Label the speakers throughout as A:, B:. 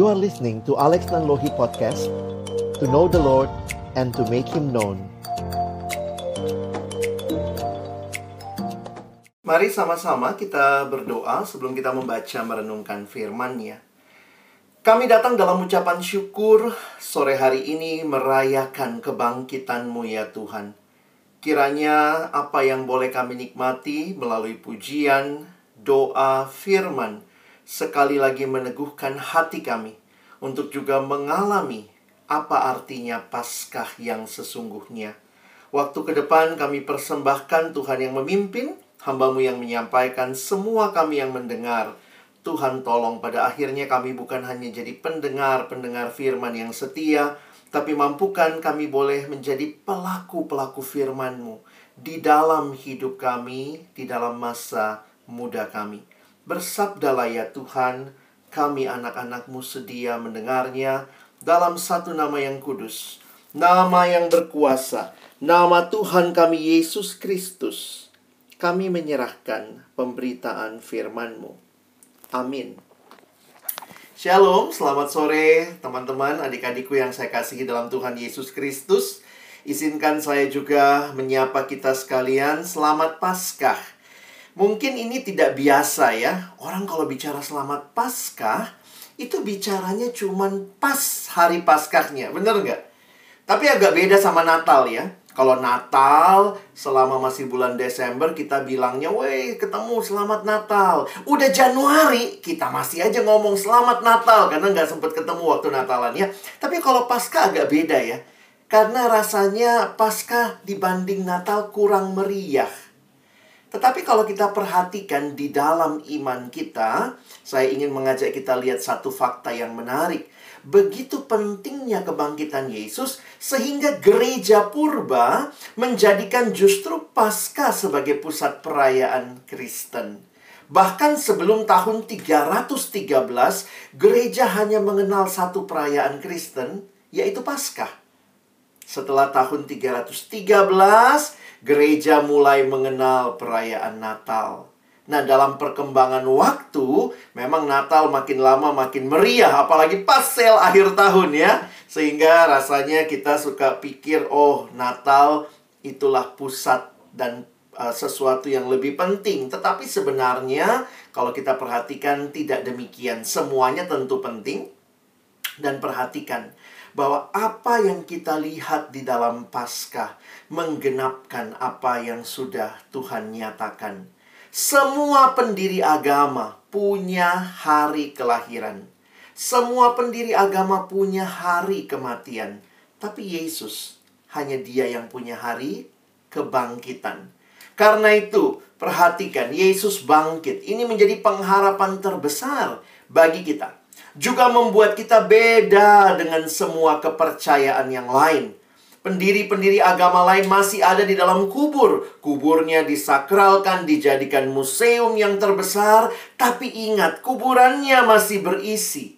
A: You are listening to Alex Nanlohi Podcast To know the Lord and to make Him known
B: Mari sama-sama kita berdoa sebelum kita membaca merenungkan firman-Nya. Kami datang dalam ucapan syukur sore hari ini merayakan kebangkitan-Mu ya Tuhan. Kiranya apa yang boleh kami nikmati melalui pujian, doa, firman, sekali lagi meneguhkan hati kami untuk juga mengalami apa artinya Paskah yang sesungguhnya. Waktu ke depan kami persembahkan Tuhan yang memimpin, hambamu yang menyampaikan, semua kami yang mendengar. Tuhan tolong pada akhirnya kami bukan hanya jadi pendengar-pendengar firman yang setia, tapi mampukan kami boleh menjadi pelaku-pelaku firman-Mu di dalam hidup kami, di dalam masa muda kami. Bersabdalah ya Tuhan, kami anak-anakmu sedia mendengarnya dalam satu nama yang kudus, nama yang berkuasa, nama Tuhan kami Yesus Kristus kami menyerahkan pemberitaan firman-Mu. Amin. Shalom, selamat sore teman-teman, adik-adikku yang saya kasihi dalam Tuhan Yesus Kristus. Izinkan saya juga menyapa kita sekalian, selamat Paskah. Mungkin ini tidak biasa ya, orang kalau bicara selamat Paskah, itu bicaranya cuman pas hari Paskahnya, bener nggak? Tapi agak beda sama Natal ya. Kalau Natal, selama masih bulan Desember, kita bilangnya, weh, ketemu selamat Natal. Udah Januari, kita masih aja ngomong selamat Natal, karena nggak sempat ketemu waktu Natalan ya. Tapi kalau Pasca agak beda ya. Karena rasanya Pasca dibanding Natal kurang meriah. Tetapi kalau kita perhatikan di dalam iman kita, saya ingin mengajak kita lihat satu fakta yang menarik begitu pentingnya kebangkitan Yesus sehingga gereja purba menjadikan justru Paskah sebagai pusat perayaan Kristen. Bahkan sebelum tahun 313, gereja hanya mengenal satu perayaan Kristen, yaitu Paskah. Setelah tahun 313, gereja mulai mengenal perayaan Natal. Nah, dalam perkembangan waktu, memang Natal makin lama makin meriah, apalagi pas sale akhir tahun ya. Sehingga rasanya kita suka pikir, oh Natal itulah pusat dan uh, sesuatu yang lebih penting. Tetapi sebenarnya kalau kita perhatikan tidak demikian. Semuanya tentu penting. Dan perhatikan bahwa apa yang kita lihat di dalam Paskah menggenapkan apa yang sudah Tuhan nyatakan semua pendiri agama punya hari kelahiran. Semua pendiri agama punya hari kematian. Tapi Yesus hanya dia yang punya hari kebangkitan. Karena itu, perhatikan Yesus bangkit. Ini menjadi pengharapan terbesar bagi kita. Juga membuat kita beda dengan semua kepercayaan yang lain. Pendiri-pendiri agama lain masih ada di dalam kubur. Kuburnya disakralkan, dijadikan museum yang terbesar, tapi ingat, kuburannya masih berisi.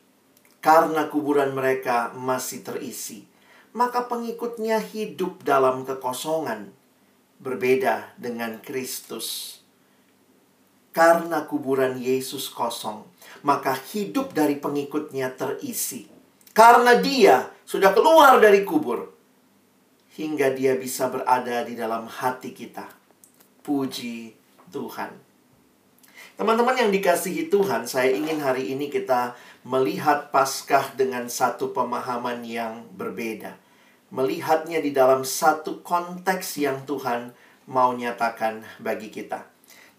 B: Karena kuburan mereka masih terisi, maka pengikutnya hidup dalam kekosongan, berbeda dengan Kristus. Karena kuburan Yesus kosong, maka hidup dari pengikutnya terisi. Karena dia sudah keluar dari kubur, hingga dia bisa berada di dalam hati kita. Puji Tuhan. Teman-teman yang dikasihi Tuhan, saya ingin hari ini kita melihat Paskah dengan satu pemahaman yang berbeda. Melihatnya di dalam satu konteks yang Tuhan mau nyatakan bagi kita.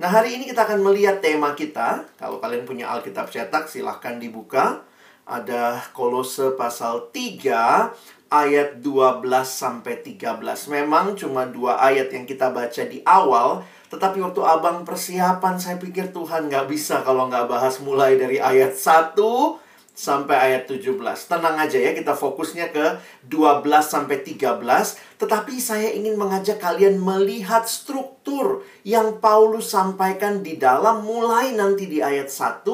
B: Nah, hari ini kita akan melihat tema kita. Kalau kalian punya Alkitab cetak, silahkan dibuka. Ada Kolose pasal 3 ayat 12 sampai 13. Memang cuma dua ayat yang kita baca di awal, tetapi waktu abang persiapan saya pikir Tuhan nggak bisa kalau nggak bahas mulai dari ayat 1 sampai ayat 17. Tenang aja ya, kita fokusnya ke 12 sampai 13. Tetapi saya ingin mengajak kalian melihat struktur yang Paulus sampaikan di dalam mulai nanti di ayat 1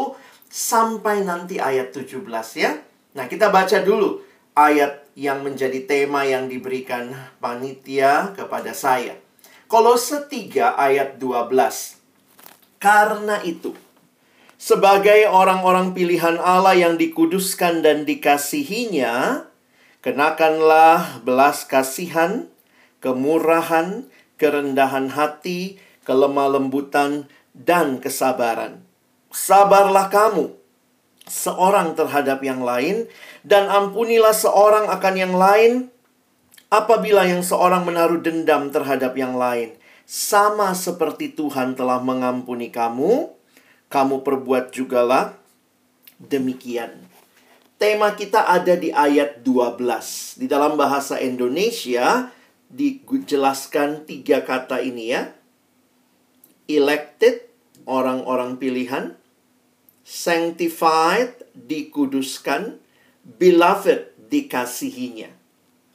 B: sampai nanti ayat 17 ya. Nah, kita baca dulu ayat yang menjadi tema yang diberikan panitia kepada saya. Kolose 3 ayat 12. Karena itu, Sebagai orang-orang pilihan Allah yang dikuduskan dan dikasihinya, kenakanlah belas kasihan, kemurahan, kerendahan hati, kelemah lembutan, dan kesabaran. Sabarlah kamu, seorang terhadap yang lain, dan ampunilah seorang akan yang lain apabila yang seorang menaruh dendam terhadap yang lain. Sama seperti Tuhan telah mengampuni kamu, kamu perbuat jugalah demikian. Tema kita ada di ayat 12. Di dalam bahasa Indonesia dijelaskan tiga kata ini ya. Elected, orang-orang pilihan. Sanctified, dikuduskan. Beloved, dikasihinya.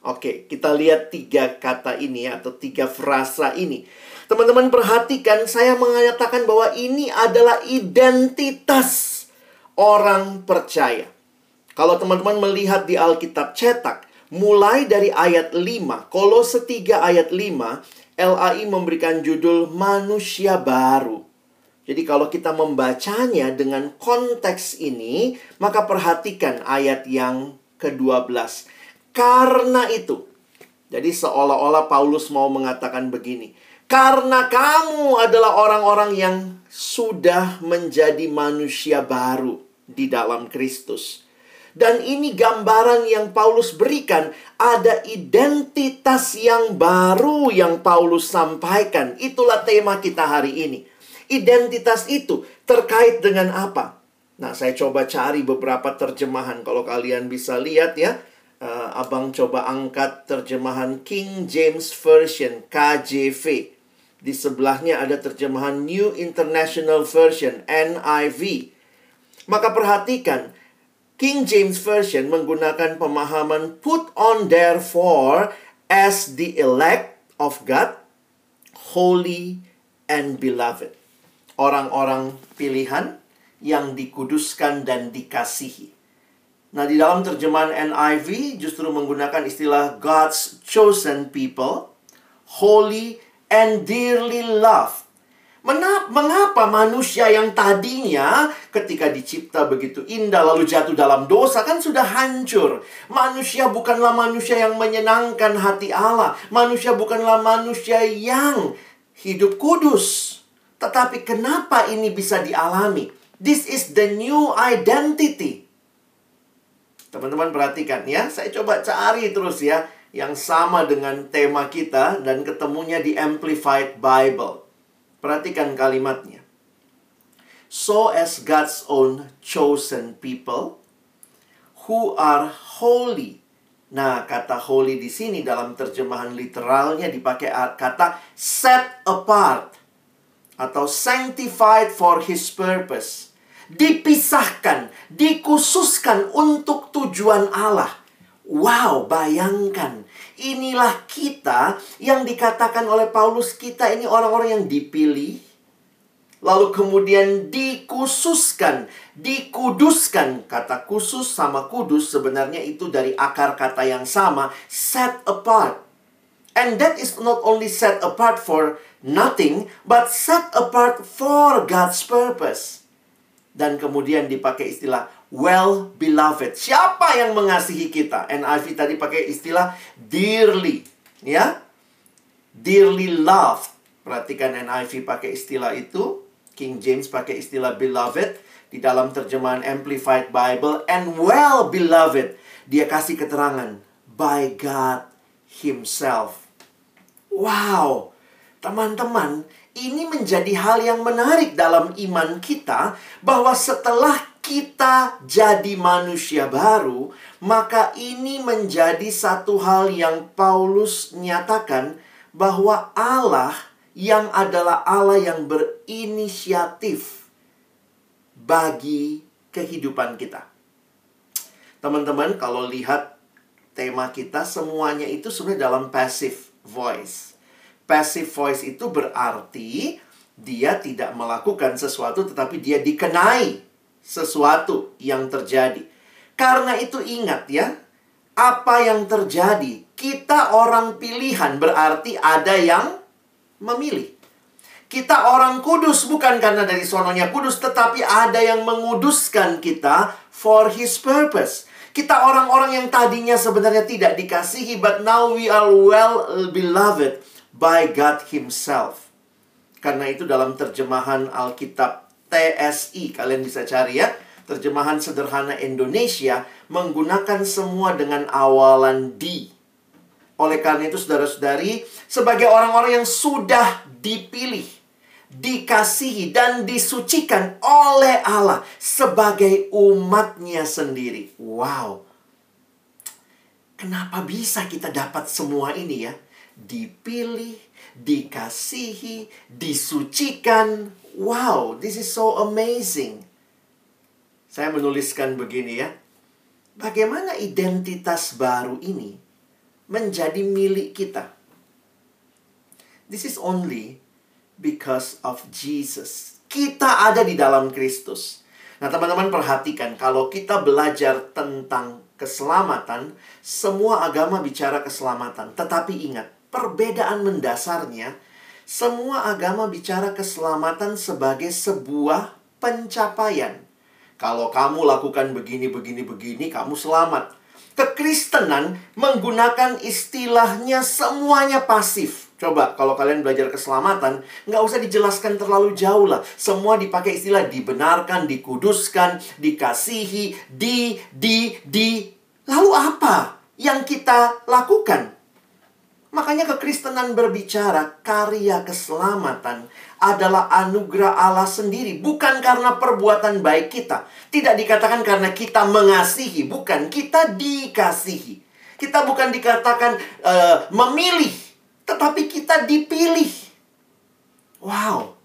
B: Oke, kita lihat tiga kata ini atau tiga frasa ini. Teman-teman perhatikan, saya mengatakan bahwa ini adalah identitas orang percaya. Kalau teman-teman melihat di Alkitab cetak, mulai dari ayat 5, Kolose 3 ayat 5, LAI memberikan judul manusia baru. Jadi kalau kita membacanya dengan konteks ini, maka perhatikan ayat yang ke-12. Karena itu, jadi seolah-olah Paulus mau mengatakan begini, karena kamu adalah orang-orang yang sudah menjadi manusia baru di dalam Kristus. Dan ini gambaran yang Paulus berikan, ada identitas yang baru yang Paulus sampaikan. Itulah tema kita hari ini. Identitas itu terkait dengan apa? Nah, saya coba cari beberapa terjemahan kalau kalian bisa lihat ya uh, abang coba angkat terjemahan King James Version KJV. Di sebelahnya ada terjemahan New International Version NIV. Maka perhatikan, King James Version menggunakan pemahaman put on therefore as the elect of God, holy and beloved. Orang-orang pilihan yang dikuduskan dan dikasihi. Nah, di dalam terjemahan NIV justru menggunakan istilah God's chosen people, holy and dearly loved. Mengapa manusia yang tadinya ketika dicipta begitu indah lalu jatuh dalam dosa kan sudah hancur. Manusia bukanlah manusia yang menyenangkan hati Allah. Manusia bukanlah manusia yang hidup kudus. Tetapi kenapa ini bisa dialami? This is the new identity. Teman-teman perhatikan ya, saya coba cari terus ya yang sama dengan tema kita dan ketemunya di Amplified Bible. Perhatikan kalimatnya. So as God's own chosen people who are holy. Nah, kata holy di sini dalam terjemahan literalnya dipakai kata set apart atau sanctified for his purpose dipisahkan, dikhususkan untuk tujuan Allah. Wow, bayangkan. Inilah kita yang dikatakan oleh Paulus kita ini orang-orang yang dipilih lalu kemudian dikhususkan, dikuduskan. Kata khusus sama kudus sebenarnya itu dari akar kata yang sama, set apart. And that is not only set apart for nothing, but set apart for God's purpose dan kemudian dipakai istilah well beloved. Siapa yang mengasihi kita? NIV tadi pakai istilah dearly, ya. Dearly loved. Perhatikan NIV pakai istilah itu. King James pakai istilah beloved di dalam terjemahan Amplified Bible and well beloved. Dia kasih keterangan by God himself. Wow. Teman-teman, ini menjadi hal yang menarik dalam iman kita bahwa setelah kita jadi manusia baru, maka ini menjadi satu hal yang Paulus nyatakan bahwa Allah yang adalah Allah yang berinisiatif bagi kehidupan kita. Teman-teman, kalau lihat tema kita semuanya itu sebenarnya dalam passive voice. Passive voice itu berarti dia tidak melakukan sesuatu tetapi dia dikenai sesuatu yang terjadi. Karena itu ingat ya, apa yang terjadi? Kita orang pilihan berarti ada yang memilih. Kita orang kudus bukan karena dari sononya kudus, tetapi ada yang menguduskan kita for his purpose. Kita orang-orang yang tadinya sebenarnya tidak dikasihi, but now we are well beloved by God himself. Karena itu dalam terjemahan Alkitab TSI, kalian bisa cari ya. Terjemahan sederhana Indonesia menggunakan semua dengan awalan di. Oleh karena itu saudara-saudari, sebagai orang-orang yang sudah dipilih, dikasihi dan disucikan oleh Allah sebagai umatnya sendiri. Wow. Kenapa bisa kita dapat semua ini ya? Dipilih, dikasihi, disucikan. Wow, this is so amazing. Saya menuliskan begini ya. Bagaimana identitas baru ini menjadi milik kita? This is only because of Jesus. Kita ada di dalam Kristus. Nah, teman-teman perhatikan kalau kita belajar tentang keselamatan, semua agama bicara keselamatan. Tetapi ingat, perbedaan mendasarnya semua agama bicara keselamatan sebagai sebuah pencapaian. Kalau kamu lakukan begini, begini, begini, kamu selamat. Kekristenan menggunakan istilahnya semuanya pasif. Coba kalau kalian belajar keselamatan, nggak usah dijelaskan terlalu jauh lah. Semua dipakai istilah dibenarkan, dikuduskan, dikasihi, di, di, di. Lalu apa yang kita lakukan? Makanya kekristenan berbicara karya keselamatan adalah anugerah Allah sendiri, bukan karena perbuatan baik kita. Tidak dikatakan karena kita mengasihi, bukan kita dikasihi. Kita bukan dikatakan uh, memilih, tetapi kita dipilih. Wow.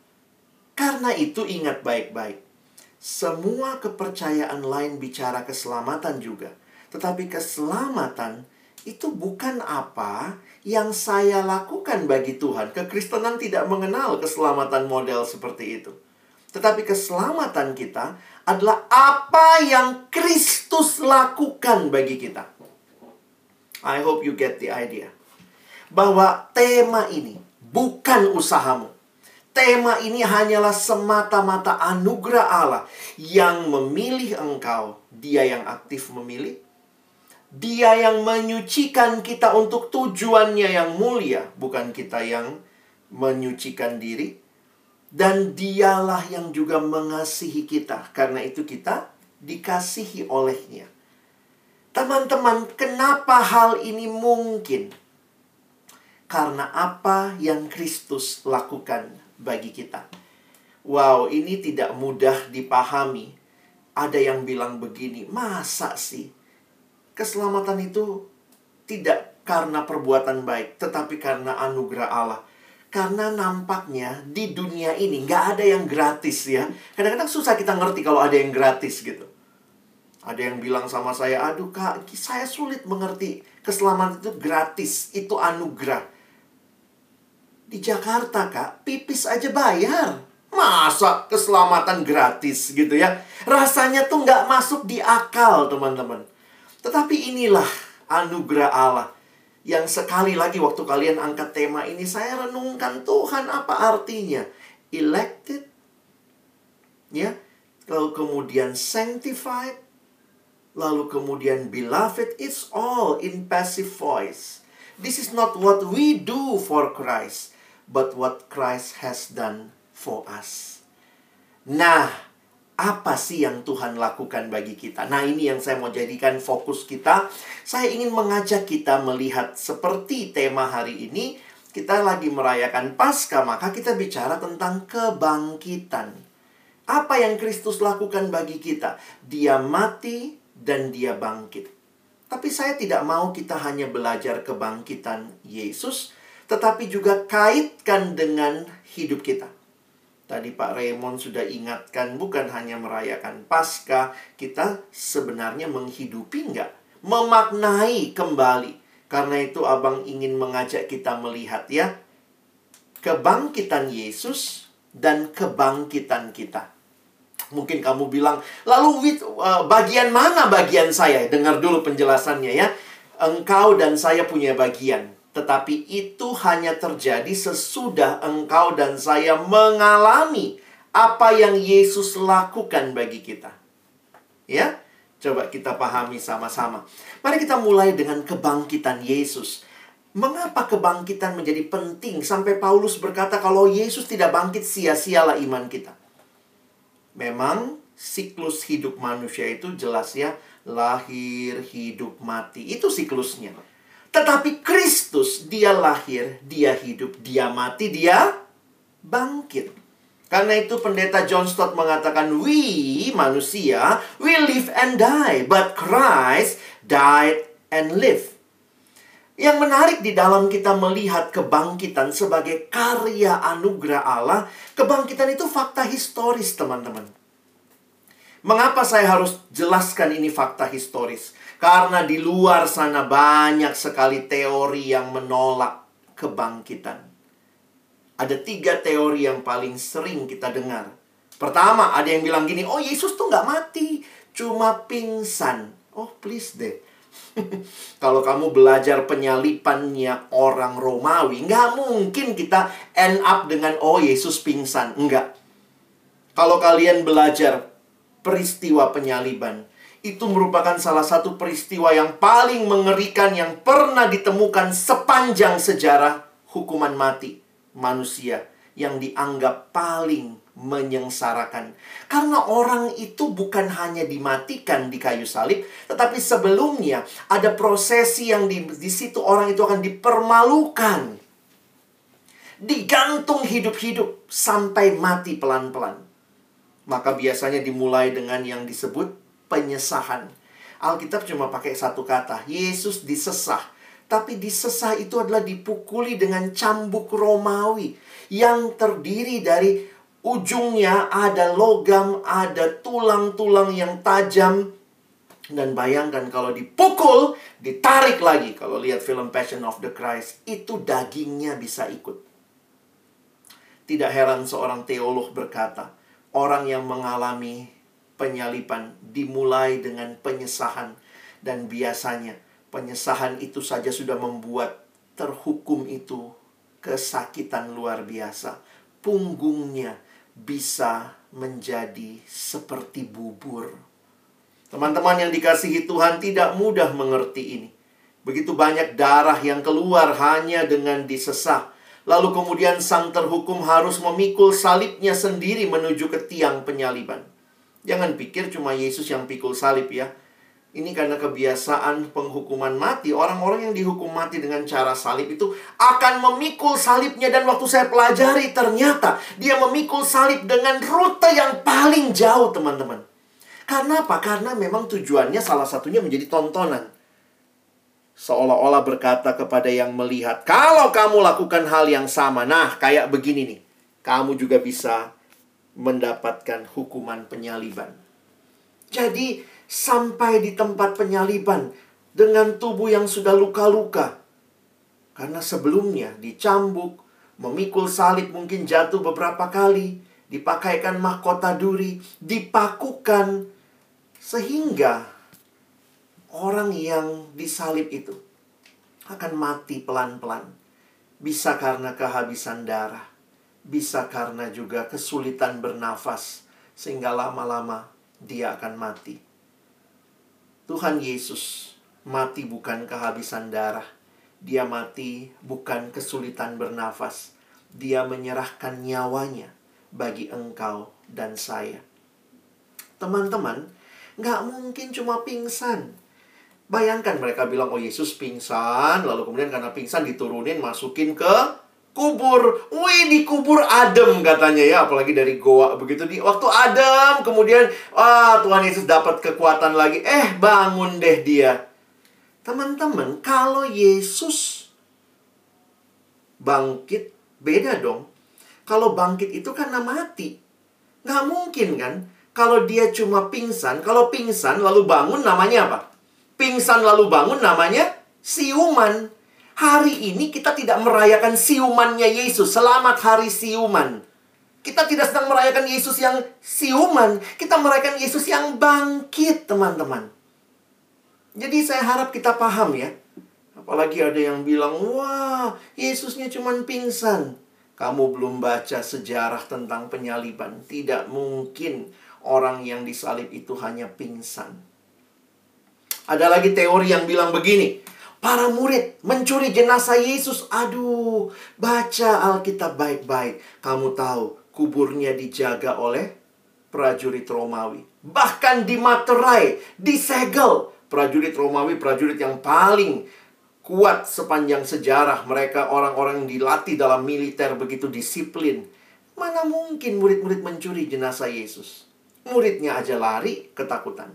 B: Karena itu ingat baik-baik. Semua kepercayaan lain bicara keselamatan juga. Tetapi keselamatan itu bukan apa yang saya lakukan bagi Tuhan. Kekristenan tidak mengenal keselamatan model seperti itu. Tetapi keselamatan kita adalah apa yang Kristus lakukan bagi kita. I hope you get the idea. Bahwa tema ini bukan usahamu. Tema ini hanyalah semata-mata anugerah Allah yang memilih engkau. Dia yang aktif memilih dia yang menyucikan kita untuk tujuannya yang mulia, bukan kita yang menyucikan diri. Dan dialah yang juga mengasihi kita. Karena itu kita dikasihi olehnya. Teman-teman, kenapa hal ini mungkin? Karena apa yang Kristus lakukan bagi kita. Wow, ini tidak mudah dipahami. Ada yang bilang begini, masa sih keselamatan itu tidak karena perbuatan baik, tetapi karena anugerah Allah. Karena nampaknya di dunia ini nggak ada yang gratis ya. Kadang-kadang susah kita ngerti kalau ada yang gratis gitu. Ada yang bilang sama saya, aduh kak, saya sulit mengerti keselamatan itu gratis, itu anugerah. Di Jakarta kak, pipis aja bayar. Masa keselamatan gratis gitu ya? Rasanya tuh nggak masuk di akal teman-teman. Tetapi inilah anugerah Allah yang sekali lagi waktu kalian angkat tema ini saya renungkan Tuhan apa artinya? Elected ya. Lalu kemudian sanctified lalu kemudian beloved it's all in passive voice. This is not what we do for Christ but what Christ has done for us. Nah apa sih yang Tuhan lakukan bagi kita? Nah, ini yang saya mau jadikan fokus kita. Saya ingin mengajak kita melihat seperti tema hari ini, kita lagi merayakan Paskah, maka kita bicara tentang kebangkitan. Apa yang Kristus lakukan bagi kita? Dia mati dan dia bangkit. Tapi saya tidak mau kita hanya belajar kebangkitan Yesus, tetapi juga kaitkan dengan hidup kita. Tadi Pak Raymond sudah ingatkan bukan hanya merayakan Paskah, kita sebenarnya menghidupi enggak? Memaknai kembali. Karena itu abang ingin mengajak kita melihat ya, kebangkitan Yesus dan kebangkitan kita. Mungkin kamu bilang, lalu uh, bagian mana bagian saya? Dengar dulu penjelasannya ya. Engkau dan saya punya bagian. Tetapi itu hanya terjadi sesudah engkau dan saya mengalami apa yang Yesus lakukan bagi kita. Ya, coba kita pahami sama-sama. Mari kita mulai dengan kebangkitan Yesus. Mengapa kebangkitan menjadi penting sampai Paulus berkata kalau Yesus tidak bangkit sia-sialah iman kita. Memang siklus hidup manusia itu jelas ya, lahir, hidup, mati. Itu siklusnya. Tetapi Kristus dia lahir, dia hidup, dia mati, dia bangkit. Karena itu pendeta John Stott mengatakan, We manusia, we live and die, but Christ died and live. Yang menarik di dalam kita melihat kebangkitan sebagai karya anugerah Allah, kebangkitan itu fakta historis, teman-teman. Mengapa saya harus jelaskan ini fakta historis? Karena di luar sana banyak sekali teori yang menolak kebangkitan. Ada tiga teori yang paling sering kita dengar. Pertama, ada yang bilang gini, oh Yesus tuh nggak mati, cuma pingsan. Oh please deh, Kalau kamu belajar penyalipannya orang Romawi, nggak mungkin kita end up dengan oh Yesus pingsan. Enggak. Kalau kalian belajar peristiwa penyaliban, itu merupakan salah satu peristiwa yang paling mengerikan yang pernah ditemukan sepanjang sejarah hukuman mati manusia yang dianggap paling menyengsarakan. Karena orang itu bukan hanya dimatikan di kayu salib, tetapi sebelumnya ada prosesi yang di, di situ orang itu akan dipermalukan. Digantung hidup-hidup sampai mati pelan-pelan. Maka biasanya dimulai dengan yang disebut penyesahan. Alkitab cuma pakai satu kata, Yesus disesah. Tapi disesah itu adalah dipukuli dengan cambuk Romawi yang terdiri dari ujungnya ada logam, ada tulang-tulang yang tajam. Dan bayangkan kalau dipukul, ditarik lagi. Kalau lihat film Passion of the Christ, itu dagingnya bisa ikut. Tidak heran seorang teolog berkata, orang yang mengalami penyalipan dimulai dengan penyesahan. Dan biasanya penyesahan itu saja sudah membuat terhukum itu kesakitan luar biasa. Punggungnya bisa menjadi seperti bubur. Teman-teman yang dikasihi Tuhan tidak mudah mengerti ini. Begitu banyak darah yang keluar hanya dengan disesah. Lalu kemudian sang terhukum harus memikul salibnya sendiri menuju ke tiang penyaliban. Jangan pikir cuma Yesus yang pikul salib ya. Ini karena kebiasaan penghukuman mati. Orang-orang yang dihukum mati dengan cara salib itu akan memikul salibnya. Dan waktu saya pelajari ternyata dia memikul salib dengan rute yang paling jauh teman-teman. Karena apa? Karena memang tujuannya salah satunya menjadi tontonan. Seolah-olah berkata kepada yang melihat, kalau kamu lakukan hal yang sama, nah kayak begini nih. Kamu juga bisa mendapatkan hukuman penyaliban. Jadi sampai di tempat penyaliban dengan tubuh yang sudah luka-luka. Karena sebelumnya dicambuk, memikul salib mungkin jatuh beberapa kali, dipakaikan mahkota duri, dipakukan sehingga orang yang disalib itu akan mati pelan-pelan. Bisa karena kehabisan darah, bisa karena juga kesulitan bernafas sehingga lama-lama dia akan mati. Tuhan Yesus mati bukan kehabisan darah. Dia mati bukan kesulitan bernafas. Dia menyerahkan nyawanya bagi engkau dan saya. Teman-teman, nggak mungkin cuma pingsan. Bayangkan mereka bilang, oh Yesus pingsan, lalu kemudian karena pingsan diturunin, masukin ke kubur. Wih, di kubur adem katanya ya, apalagi dari goa begitu di waktu adem kemudian wah Tuhan Yesus dapat kekuatan lagi. Eh, bangun deh dia. Teman-teman, kalau Yesus bangkit beda dong. Kalau bangkit itu karena mati. Nggak mungkin kan? Kalau dia cuma pingsan, kalau pingsan lalu bangun namanya apa? Pingsan lalu bangun namanya siuman. Hari ini kita tidak merayakan siumannya Yesus. Selamat hari siuman. Kita tidak sedang merayakan Yesus yang siuman. Kita merayakan Yesus yang bangkit, teman-teman. Jadi saya harap kita paham ya. Apalagi ada yang bilang, wah Yesusnya cuma pingsan. Kamu belum baca sejarah tentang penyaliban. Tidak mungkin orang yang disalib itu hanya pingsan. Ada lagi teori yang bilang begini. Para murid mencuri jenazah Yesus. Aduh, baca Alkitab baik-baik. Kamu tahu, kuburnya dijaga oleh prajurit Romawi. Bahkan dimaterai, disegel. Prajurit Romawi, prajurit yang paling kuat sepanjang sejarah. Mereka orang-orang yang dilatih dalam militer begitu disiplin. Mana mungkin murid-murid mencuri jenazah Yesus? Muridnya aja lari, ketakutan.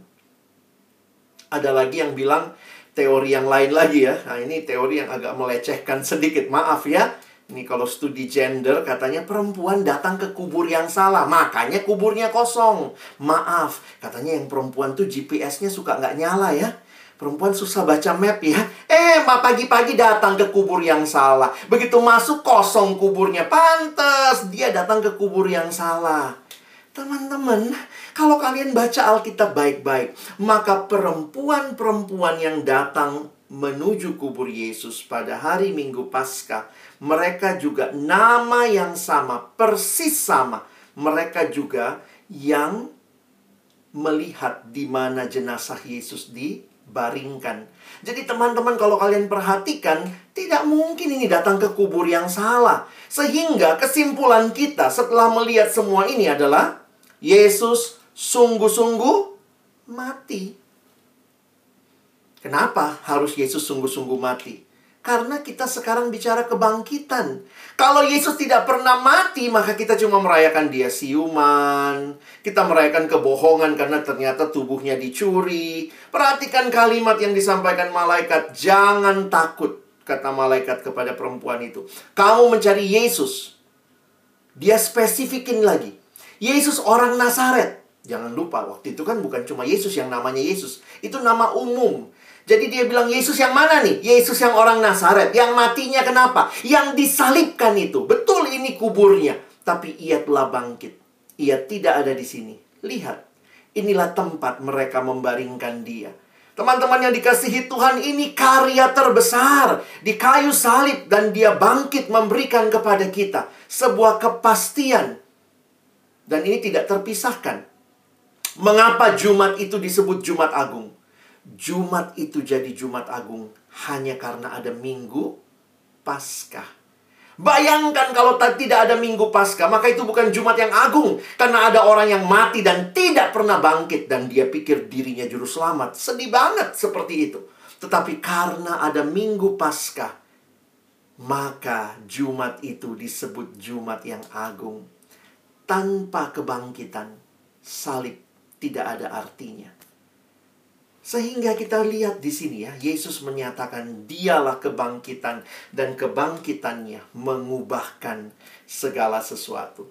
B: Ada lagi yang bilang teori yang lain lagi ya. Nah, ini teori yang agak melecehkan sedikit. Maaf ya. Ini kalau studi gender katanya perempuan datang ke kubur yang salah. Makanya kuburnya kosong. Maaf. Katanya yang perempuan tuh GPS-nya suka nggak nyala ya. Perempuan susah baca map ya. Eh, pagi-pagi datang ke kubur yang salah. Begitu masuk kosong kuburnya. Pantes dia datang ke kubur yang salah. Teman-teman, kalau kalian baca Alkitab baik-baik, maka perempuan-perempuan yang datang menuju kubur Yesus pada hari Minggu Paskah, mereka juga nama yang sama, persis sama. Mereka juga yang melihat di mana jenazah Yesus dibaringkan. Jadi teman-teman kalau kalian perhatikan, tidak mungkin ini datang ke kubur yang salah. Sehingga kesimpulan kita setelah melihat semua ini adalah Yesus sungguh-sungguh mati. Kenapa harus Yesus sungguh-sungguh mati? Karena kita sekarang bicara kebangkitan. Kalau Yesus tidak pernah mati, maka kita cuma merayakan dia siuman. Kita merayakan kebohongan karena ternyata tubuhnya dicuri. Perhatikan kalimat yang disampaikan malaikat. Jangan takut, kata malaikat kepada perempuan itu. Kamu mencari Yesus. Dia spesifikin lagi. Yesus orang Nazaret. Jangan lupa, waktu itu kan bukan cuma Yesus yang namanya Yesus. Itu nama umum. Jadi dia bilang, Yesus yang mana nih? Yesus yang orang Nazaret. Yang matinya kenapa? Yang disalibkan itu. Betul ini kuburnya. Tapi ia telah bangkit. Ia tidak ada di sini. Lihat. Inilah tempat mereka membaringkan dia. Teman-teman yang dikasihi Tuhan ini karya terbesar di kayu salib dan dia bangkit memberikan kepada kita sebuah kepastian dan ini tidak terpisahkan. Mengapa Jumat itu disebut Jumat Agung? Jumat itu jadi Jumat Agung hanya karena ada Minggu Paskah. Bayangkan kalau tidak ada Minggu Paskah, maka itu bukan Jumat yang agung. Karena ada orang yang mati dan tidak pernah bangkit. Dan dia pikir dirinya juru selamat. Sedih banget seperti itu. Tetapi karena ada Minggu Paskah, maka Jumat itu disebut Jumat yang agung tanpa kebangkitan, salib tidak ada artinya. Sehingga kita lihat di sini ya, Yesus menyatakan dialah kebangkitan dan kebangkitannya mengubahkan segala sesuatu.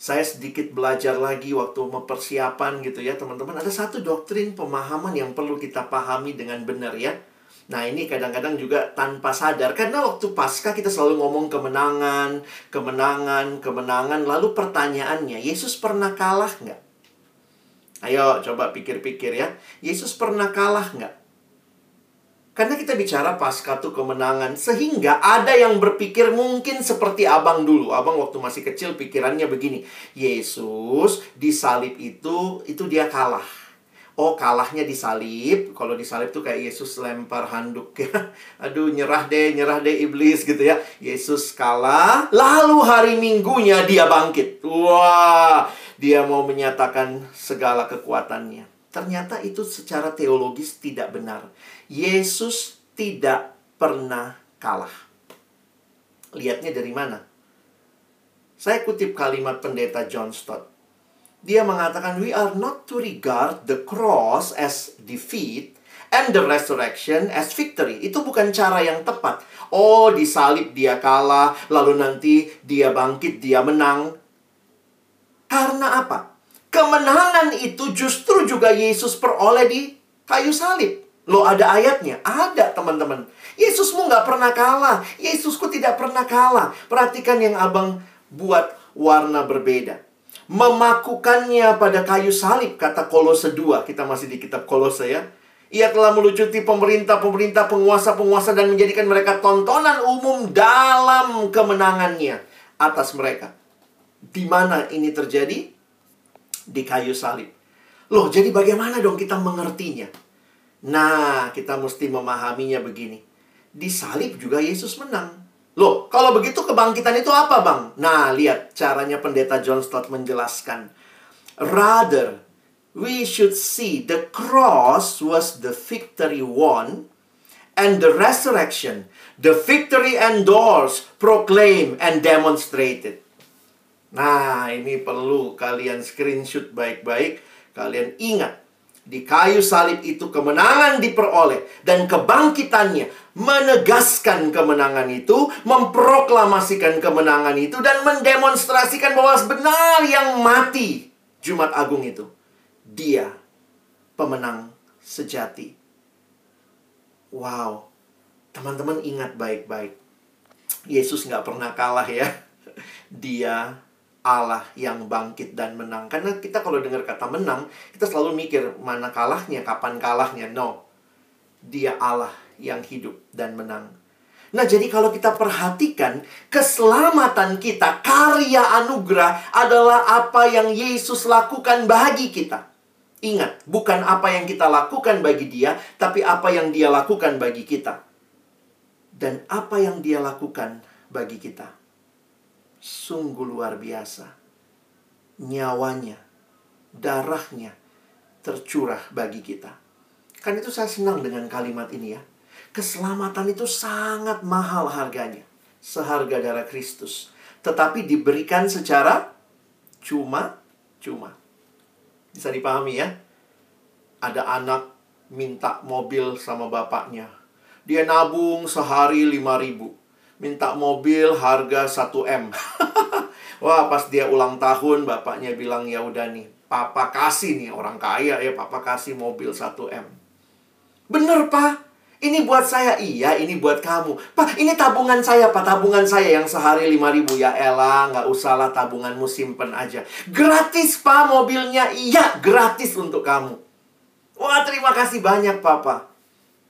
B: Saya sedikit belajar lagi waktu mempersiapan gitu ya, teman-teman. Ada satu doktrin pemahaman yang perlu kita pahami dengan benar ya Nah ini kadang-kadang juga tanpa sadar Karena waktu pasca kita selalu ngomong kemenangan Kemenangan, kemenangan Lalu pertanyaannya Yesus pernah kalah nggak? Ayo coba pikir-pikir ya Yesus pernah kalah nggak? Karena kita bicara pasca tuh kemenangan Sehingga ada yang berpikir mungkin seperti abang dulu Abang waktu masih kecil pikirannya begini Yesus disalib itu, itu dia kalah oh kalahnya disalib. Kalau disalib tuh kayak Yesus lempar handuk ya. Aduh, nyerah deh, nyerah deh iblis gitu ya. Yesus kalah, lalu hari Minggunya dia bangkit. Wah, dia mau menyatakan segala kekuatannya. Ternyata itu secara teologis tidak benar. Yesus tidak pernah kalah. Lihatnya dari mana? Saya kutip kalimat pendeta John Stott dia mengatakan we are not to regard the cross as defeat and the resurrection as victory. Itu bukan cara yang tepat. Oh, disalib dia kalah, lalu nanti dia bangkit, dia menang. Karena apa? Kemenangan itu justru juga Yesus peroleh di kayu salib. Lo ada ayatnya? Ada teman-teman. Yesusmu nggak pernah kalah. Yesusku tidak pernah kalah. Perhatikan yang abang buat warna berbeda memakukannya pada kayu salib kata Kolose 2 kita masih di kitab Kolose ya Ia telah melucuti pemerintah-pemerintah, penguasa-penguasa dan menjadikan mereka tontonan umum dalam kemenangannya atas mereka. Di mana ini terjadi? Di kayu salib. Loh, jadi bagaimana dong kita mengertinya? Nah, kita mesti memahaminya begini. Di salib juga Yesus menang. Loh, kalau begitu kebangkitan itu apa, Bang? Nah, lihat caranya pendeta John Stott menjelaskan. Rather, we should see the cross was the victory won and the resurrection, the victory endorsed, proclaimed, and demonstrated. Nah, ini perlu kalian screenshot baik-baik. Kalian ingat, di kayu salib itu kemenangan diperoleh dan kebangkitannya menegaskan kemenangan itu, memproklamasikan kemenangan itu dan mendemonstrasikan bahwa benar yang mati Jumat Agung itu dia pemenang sejati. Wow, teman-teman ingat baik-baik. Yesus nggak pernah kalah ya. Dia Allah yang bangkit dan menang. Karena kita kalau dengar kata menang, kita selalu mikir mana kalahnya, kapan kalahnya. No, dia Allah yang hidup dan menang. Nah, jadi kalau kita perhatikan, keselamatan kita, karya anugerah adalah apa yang Yesus lakukan bagi kita. Ingat, bukan apa yang kita lakukan bagi dia, tapi apa yang dia lakukan bagi kita. Dan apa yang dia lakukan bagi kita. Sungguh luar biasa. Nyawanya, darahnya tercurah bagi kita. Kan itu saya senang dengan kalimat ini ya. Keselamatan itu sangat mahal harganya. Seharga darah Kristus. Tetapi diberikan secara cuma-cuma. Bisa dipahami ya? Ada anak minta mobil sama bapaknya. Dia nabung sehari 5 ribu. Minta mobil harga 1M. Wah, pas dia ulang tahun, bapaknya bilang, ya udah nih, papa kasih nih, orang kaya ya, papa kasih mobil 1M. Bener, Pak. Ini buat saya, iya ini buat kamu. Pak, ini tabungan saya, Pak. Tabungan saya yang sehari 5 ribu. Ya elah, nggak usahlah tabunganmu simpen aja. Gratis, Pak, mobilnya. Iya, gratis untuk kamu. Wah, terima kasih banyak, Papa.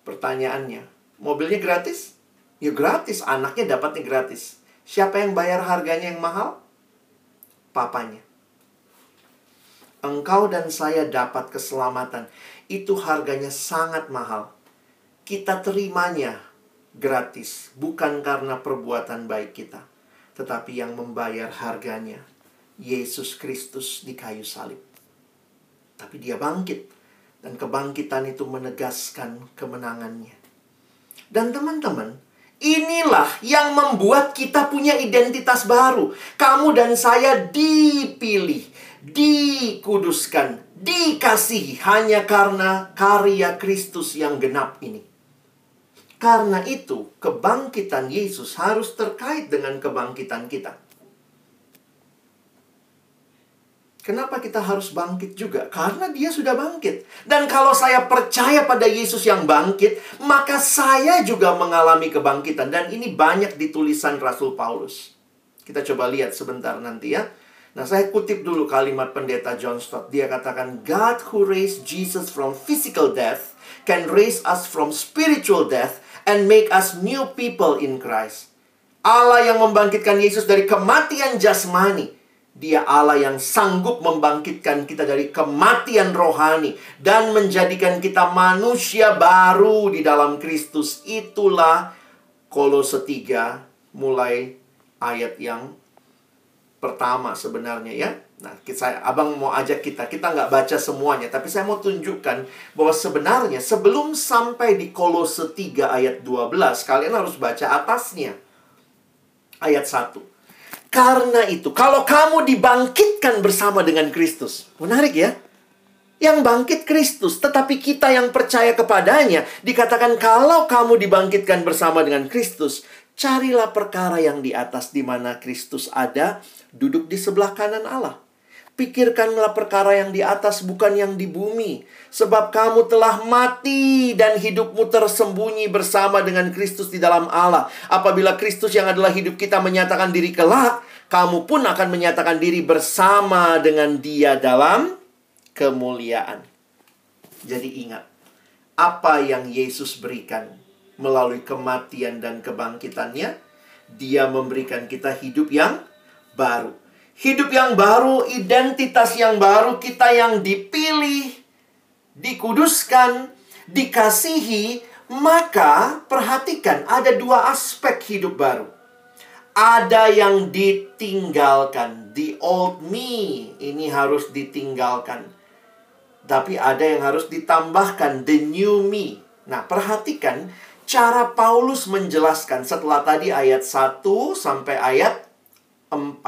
B: Pertanyaannya, mobilnya gratis? Ya gratis, anaknya dapatnya gratis. Siapa yang bayar harganya yang mahal? Papanya. Engkau dan saya dapat keselamatan. Itu harganya sangat mahal kita terimanya gratis, bukan karena perbuatan baik kita, tetapi yang membayar harganya Yesus Kristus di kayu salib. Tapi dia bangkit dan kebangkitan itu menegaskan kemenangannya. Dan teman-teman, inilah yang membuat kita punya identitas baru. Kamu dan saya dipilih, dikuduskan, dikasihi hanya karena karya Kristus yang genap ini. Karena itu, kebangkitan Yesus harus terkait dengan kebangkitan kita. Kenapa kita harus bangkit juga? Karena dia sudah bangkit. Dan kalau saya percaya pada Yesus yang bangkit, maka saya juga mengalami kebangkitan. Dan ini banyak di tulisan Rasul Paulus. Kita coba lihat sebentar nanti ya. Nah, saya kutip dulu kalimat pendeta John Stott. Dia katakan, God who raised Jesus from physical death can raise us from spiritual death and make us new people in Christ. Allah yang membangkitkan Yesus dari kematian jasmani. Dia Allah yang sanggup membangkitkan kita dari kematian rohani dan menjadikan kita manusia baru di dalam Kristus. Itulah Kolose 3 mulai ayat yang pertama sebenarnya ya. Nah, saya abang mau ajak kita, kita nggak baca semuanya, tapi saya mau tunjukkan bahwa sebenarnya sebelum sampai di Kolose 3 ayat 12, kalian harus baca atasnya. Ayat 1. Karena itu, kalau kamu dibangkitkan bersama dengan Kristus. Menarik ya? Yang bangkit Kristus, tetapi kita yang percaya kepadanya dikatakan kalau kamu dibangkitkan bersama dengan Kristus, carilah perkara yang di atas di mana Kristus ada, duduk di sebelah kanan Allah. Pikirkanlah perkara yang di atas, bukan yang di bumi, sebab kamu telah mati dan hidupmu tersembunyi bersama dengan Kristus di dalam Allah. Apabila Kristus yang adalah hidup kita menyatakan diri kelak, kamu pun akan menyatakan diri bersama dengan Dia dalam kemuliaan. Jadi, ingat, apa yang Yesus berikan melalui kematian dan kebangkitannya. Dia memberikan kita hidup yang baru. Hidup yang baru, identitas yang baru, kita yang dipilih, dikuduskan, dikasihi, maka perhatikan ada dua aspek hidup baru. Ada yang ditinggalkan, the old me ini harus ditinggalkan. Tapi ada yang harus ditambahkan, the new me. Nah, perhatikan cara Paulus menjelaskan setelah tadi ayat 1 sampai ayat 4.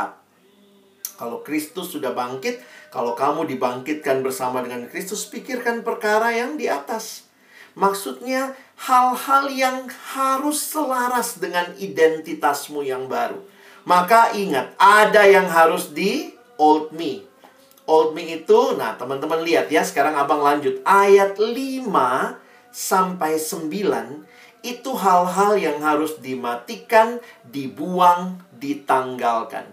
B: Kalau Kristus sudah bangkit, kalau kamu dibangkitkan bersama dengan Kristus, pikirkan perkara yang di atas. Maksudnya hal-hal yang harus selaras dengan identitasmu yang baru. Maka ingat, ada yang harus di old me. Old me itu, nah teman-teman lihat ya, sekarang abang lanjut. Ayat 5 sampai 9, itu hal-hal yang harus dimatikan, dibuang, ditanggalkan.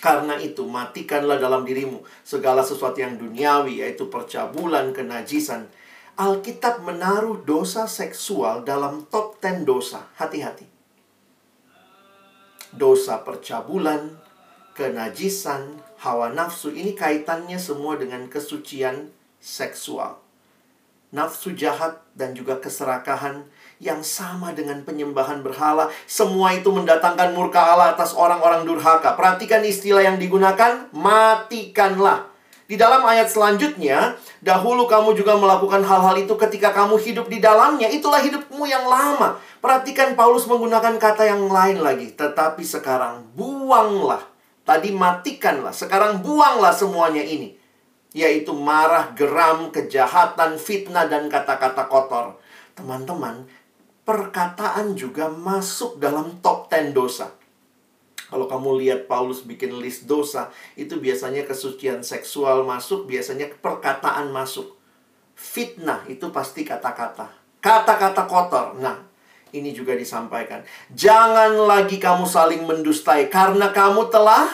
B: Karena itu, matikanlah dalam dirimu segala sesuatu yang duniawi, yaitu percabulan, kenajisan, Alkitab menaruh dosa seksual dalam top 10 dosa. Hati-hati. Dosa percabulan, kenajisan, hawa nafsu ini kaitannya semua dengan kesucian seksual. Nafsu jahat dan juga keserakahan yang sama dengan penyembahan berhala, semua itu mendatangkan murka Allah atas orang-orang durhaka. Perhatikan istilah yang digunakan, matikanlah. Di dalam ayat selanjutnya, dahulu kamu juga melakukan hal-hal itu ketika kamu hidup di dalamnya. Itulah hidupmu yang lama. Perhatikan Paulus menggunakan kata yang lain lagi. Tetapi sekarang buanglah. Tadi matikanlah. Sekarang buanglah semuanya ini. Yaitu marah, geram, kejahatan, fitnah, dan kata-kata kotor. Teman-teman, perkataan juga masuk dalam top 10 dosa. Kalau kamu lihat Paulus bikin list dosa, itu biasanya kesucian seksual masuk, biasanya perkataan masuk. Fitnah itu pasti kata-kata. Kata-kata kotor. Nah, ini juga disampaikan. Jangan lagi kamu saling mendustai karena kamu telah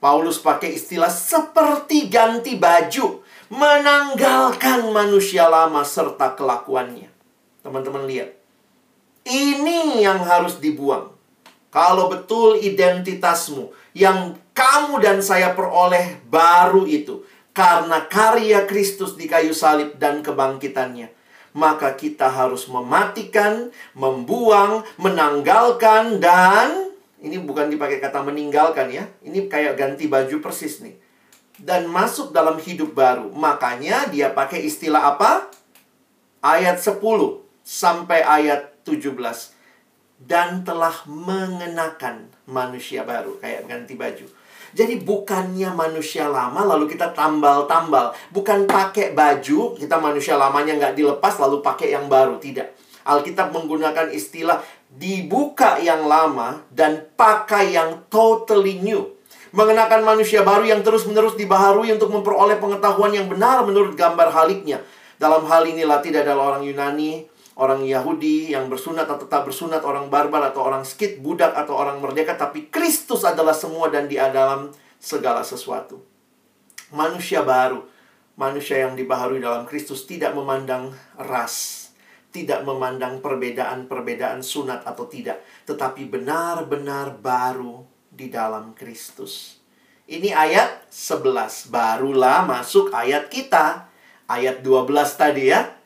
B: Paulus pakai istilah seperti ganti baju, menanggalkan manusia lama serta kelakuannya. Teman-teman lihat. Ini yang harus dibuang. Kalau betul identitasmu yang kamu dan saya peroleh baru itu karena karya Kristus di kayu salib dan kebangkitannya, maka kita harus mematikan, membuang, menanggalkan dan ini bukan dipakai kata meninggalkan ya. Ini kayak ganti baju persis nih. Dan masuk dalam hidup baru. Makanya dia pakai istilah apa? Ayat 10 sampai ayat 17 dan telah mengenakan manusia baru kayak ganti baju. Jadi bukannya manusia lama lalu kita tambal-tambal, bukan pakai baju kita manusia lamanya nggak dilepas lalu pakai yang baru tidak. Alkitab menggunakan istilah dibuka yang lama dan pakai yang totally new. Mengenakan manusia baru yang terus-menerus dibaharui untuk memperoleh pengetahuan yang benar menurut gambar haliknya. Dalam hal inilah tidak ada orang Yunani, orang Yahudi yang bersunat atau tak bersunat, orang barbar atau orang skit, budak atau orang merdeka, tapi Kristus adalah semua dan dia dalam segala sesuatu. Manusia baru, manusia yang dibaharui dalam Kristus tidak memandang ras, tidak memandang perbedaan-perbedaan sunat atau tidak, tetapi benar-benar baru di dalam Kristus. Ini ayat 11, barulah masuk ayat kita. Ayat 12 tadi ya,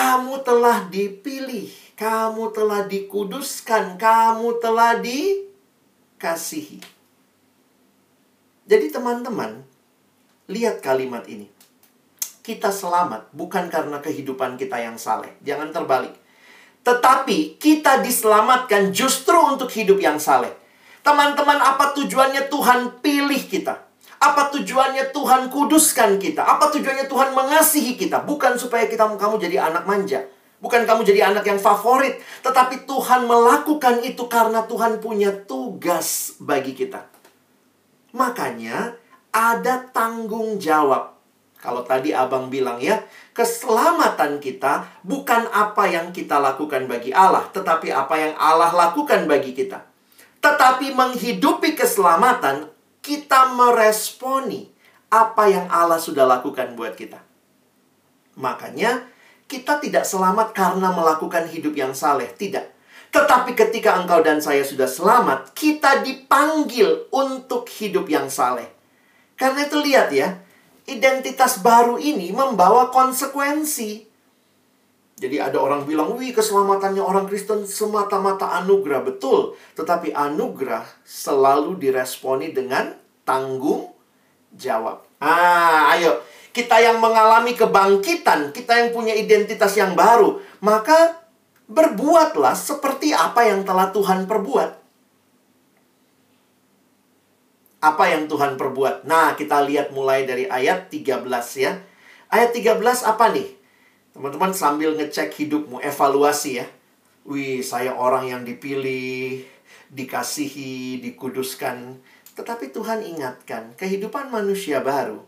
B: kamu telah dipilih, kamu telah dikuduskan, kamu telah dikasihi. Jadi teman-teman, lihat kalimat ini. Kita selamat bukan karena kehidupan kita yang saleh. Jangan terbalik. Tetapi kita diselamatkan justru untuk hidup yang saleh. Teman-teman, apa tujuannya Tuhan pilih kita? Apa tujuannya Tuhan kuduskan kita? Apa tujuannya Tuhan mengasihi kita? Bukan supaya kita kamu jadi anak manja. Bukan kamu jadi anak yang favorit. Tetapi Tuhan melakukan itu karena Tuhan punya tugas bagi kita. Makanya ada tanggung jawab. Kalau tadi abang bilang ya, keselamatan kita bukan apa yang kita lakukan bagi Allah, tetapi apa yang Allah lakukan bagi kita. Tetapi menghidupi keselamatan kita meresponi apa yang Allah sudah lakukan buat kita. Makanya kita tidak selamat karena melakukan hidup yang saleh, tidak. Tetapi ketika engkau dan saya sudah selamat, kita dipanggil untuk hidup yang saleh. Karena itu lihat ya, identitas baru ini membawa konsekuensi. Jadi ada orang bilang, wih keselamatannya orang Kristen semata-mata anugerah. Betul, tetapi anugerah selalu diresponi dengan tanggung jawab. Ah, ayo. Kita yang mengalami kebangkitan, kita yang punya identitas yang baru. Maka berbuatlah seperti apa yang telah Tuhan perbuat. Apa yang Tuhan perbuat? Nah, kita lihat mulai dari ayat 13 ya. Ayat 13 apa nih? Teman-teman sambil ngecek hidupmu, evaluasi ya. Wih, saya orang yang dipilih, dikasihi, dikuduskan. Tetapi Tuhan ingatkan, kehidupan manusia baru.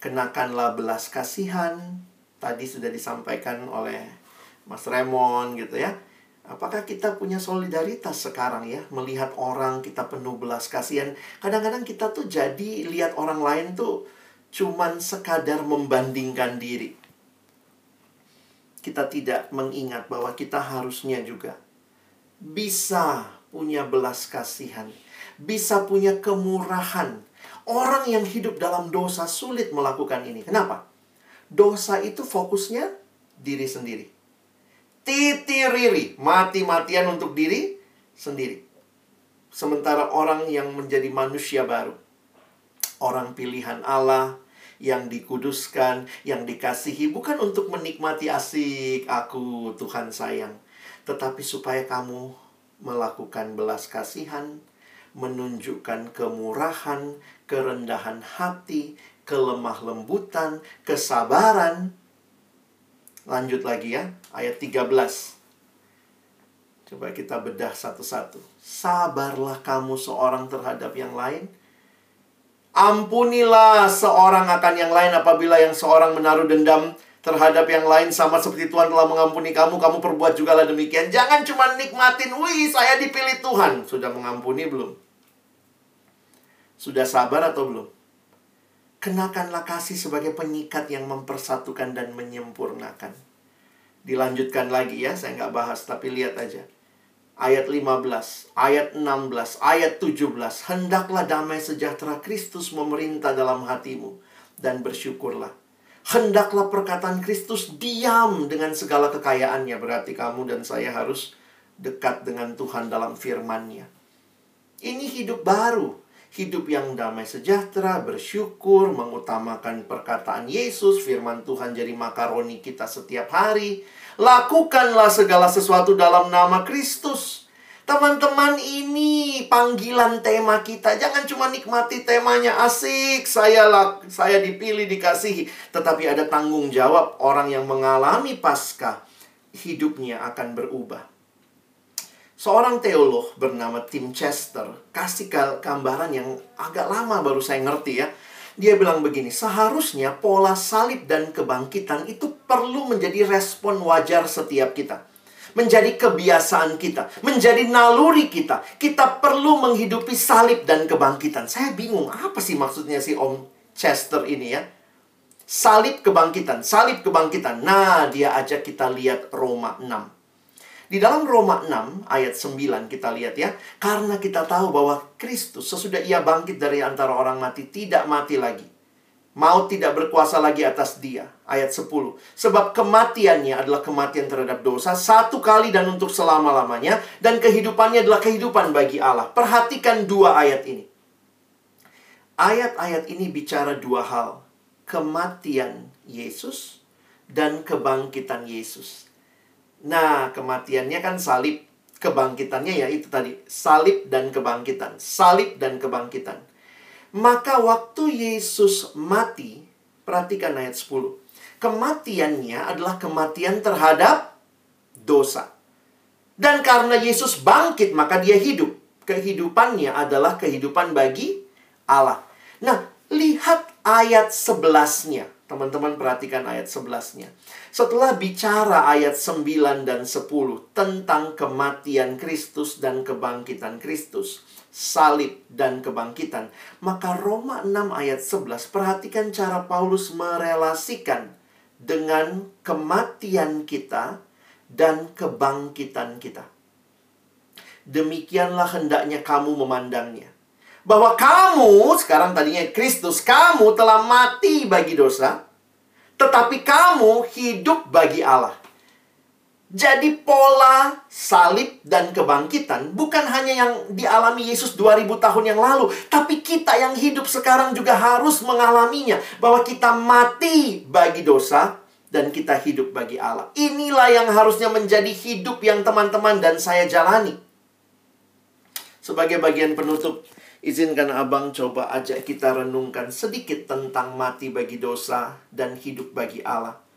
B: Kenakanlah belas kasihan. Tadi sudah disampaikan oleh Mas Remon gitu ya. Apakah kita punya solidaritas sekarang ya melihat orang kita penuh belas kasihan? Kadang-kadang kita tuh jadi lihat orang lain tuh cuman sekadar membandingkan diri. Kita tidak mengingat bahwa kita harusnya juga bisa punya belas kasihan, bisa punya kemurahan. Orang yang hidup dalam dosa sulit melakukan ini. Kenapa? Dosa itu fokusnya diri sendiri. Titiriri, mati-matian untuk diri sendiri. Sementara orang yang menjadi manusia baru, orang pilihan Allah yang dikuduskan, yang dikasihi bukan untuk menikmati asik aku Tuhan sayang, tetapi supaya kamu melakukan belas kasihan, menunjukkan kemurahan, kerendahan hati, kelemah lembutan, kesabaran. Lanjut lagi ya, ayat 13. Coba kita bedah satu-satu. Sabarlah kamu seorang terhadap yang lain Ampunilah seorang akan yang lain apabila yang seorang menaruh dendam terhadap yang lain sama seperti Tuhan telah mengampuni kamu, kamu perbuat juga lah demikian. Jangan cuma nikmatin, wih saya dipilih Tuhan. Sudah mengampuni belum? Sudah sabar atau belum? Kenakanlah kasih sebagai penyikat yang mempersatukan dan menyempurnakan. Dilanjutkan lagi ya, saya nggak bahas, tapi lihat aja ayat 15, ayat 16, ayat 17. Hendaklah damai sejahtera Kristus memerintah dalam hatimu dan bersyukurlah. Hendaklah perkataan Kristus diam dengan segala kekayaannya. Berarti kamu dan saya harus dekat dengan Tuhan dalam firman-Nya. Ini hidup baru. Hidup yang damai sejahtera, bersyukur, mengutamakan perkataan Yesus, firman Tuhan jadi makaroni kita setiap hari Lakukanlah segala sesuatu dalam nama Kristus. Teman-teman, ini panggilan tema kita. Jangan cuma nikmati temanya asik, saya saya dipilih, dikasihi, tetapi ada tanggung jawab orang yang mengalami pasca hidupnya akan berubah. Seorang teolog bernama Tim Chester kasih gambaran yang agak lama baru saya ngerti ya dia bilang begini, seharusnya pola salib dan kebangkitan itu perlu menjadi respon wajar setiap kita. Menjadi kebiasaan kita, menjadi naluri kita. Kita perlu menghidupi salib dan kebangkitan. Saya bingung, apa sih maksudnya si Om Chester ini ya? Salib kebangkitan, salib kebangkitan. Nah, dia ajak kita lihat Roma 6. Di dalam Roma 6 ayat 9 kita lihat ya. Karena kita tahu bahwa Kristus sesudah ia bangkit dari antara orang mati tidak mati lagi. Maut tidak berkuasa lagi atas dia. Ayat 10. Sebab kematiannya adalah kematian terhadap dosa satu kali dan untuk selama-lamanya. Dan kehidupannya adalah kehidupan bagi Allah. Perhatikan dua ayat ini. Ayat-ayat ini bicara dua hal. Kematian Yesus dan kebangkitan Yesus. Nah, kematiannya kan salib. Kebangkitannya ya itu tadi, salib dan kebangkitan. Salib dan kebangkitan. Maka waktu Yesus mati, perhatikan ayat 10. Kematiannya adalah kematian terhadap dosa. Dan karena Yesus bangkit, maka dia hidup. Kehidupannya adalah kehidupan bagi Allah. Nah, lihat ayat sebelasnya. Teman-teman perhatikan ayat 11-nya. Setelah bicara ayat 9 dan 10 tentang kematian Kristus dan kebangkitan Kristus, salib dan kebangkitan. Maka Roma 6 ayat 11 perhatikan cara Paulus merelasikan dengan kematian kita dan kebangkitan kita. Demikianlah hendaknya kamu memandangnya. Bahwa kamu, sekarang tadinya Kristus, kamu telah mati bagi dosa, tetapi kamu hidup bagi Allah. Jadi pola salib dan kebangkitan bukan hanya yang dialami Yesus 2000 tahun yang lalu, tapi kita yang hidup sekarang juga harus mengalaminya bahwa kita mati bagi dosa dan kita hidup bagi Allah. Inilah yang harusnya menjadi hidup yang teman-teman dan saya jalani. Sebagai bagian penutup, izinkan Abang coba ajak kita renungkan sedikit tentang mati bagi dosa dan hidup bagi Allah.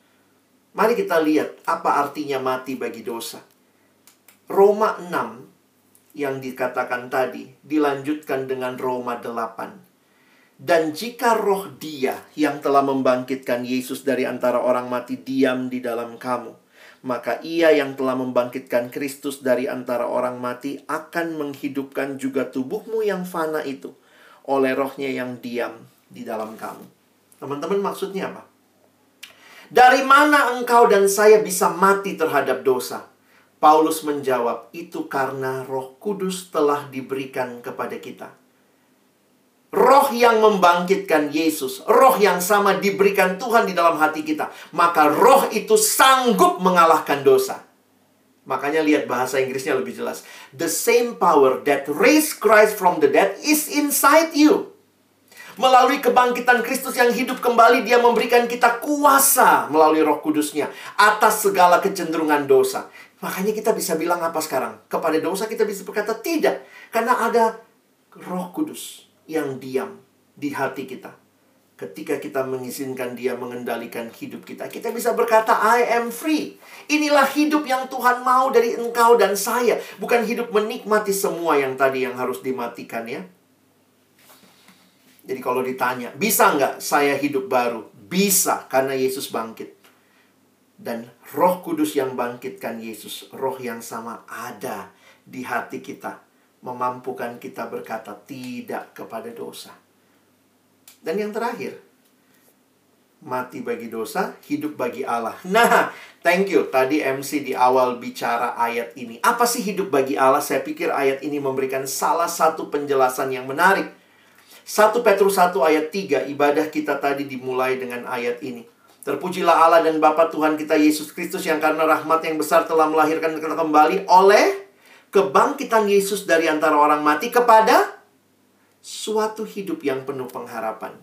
B: Mari kita lihat apa artinya mati bagi dosa. Roma 6 yang dikatakan tadi dilanjutkan dengan Roma 8. Dan jika roh dia yang telah membangkitkan Yesus dari antara orang mati diam di dalam kamu, maka ia yang telah membangkitkan Kristus dari antara orang mati akan menghidupkan juga tubuhmu yang fana itu oleh rohnya yang diam di dalam kamu. Teman-teman maksudnya apa? Dari mana engkau dan saya bisa mati terhadap dosa? Paulus menjawab, itu karena roh kudus telah diberikan kepada kita. Roh yang membangkitkan Yesus, roh yang sama diberikan Tuhan di dalam hati kita. Maka roh itu sanggup mengalahkan dosa. Makanya lihat bahasa Inggrisnya lebih jelas. The same power that raised Christ from the dead is inside you. Melalui kebangkitan Kristus yang hidup kembali, Dia memberikan kita kuasa melalui Roh Kudusnya atas segala kecenderungan dosa. Makanya kita bisa bilang apa sekarang? Kepada dosa kita bisa berkata tidak, karena ada Roh Kudus yang diam di hati kita. Ketika kita mengizinkan Dia mengendalikan hidup kita, kita bisa berkata, "I am free." Inilah hidup yang Tuhan mau dari engkau dan saya, bukan hidup menikmati semua yang tadi yang harus dimatikan ya. Jadi kalau ditanya, bisa nggak saya hidup baru? Bisa, karena Yesus bangkit. Dan roh kudus yang bangkitkan Yesus, roh yang sama ada di hati kita. Memampukan kita berkata tidak kepada dosa. Dan yang terakhir, mati bagi dosa, hidup bagi Allah. Nah, thank you. Tadi MC di awal bicara ayat ini. Apa sih hidup bagi Allah? Saya pikir ayat ini memberikan salah satu penjelasan yang menarik 1 Petrus 1 ayat 3 ibadah kita tadi dimulai dengan ayat ini. Terpujilah Allah dan Bapa Tuhan kita Yesus Kristus yang karena rahmat yang besar telah melahirkan kita kembali oleh kebangkitan Yesus dari antara orang mati kepada suatu hidup yang penuh pengharapan.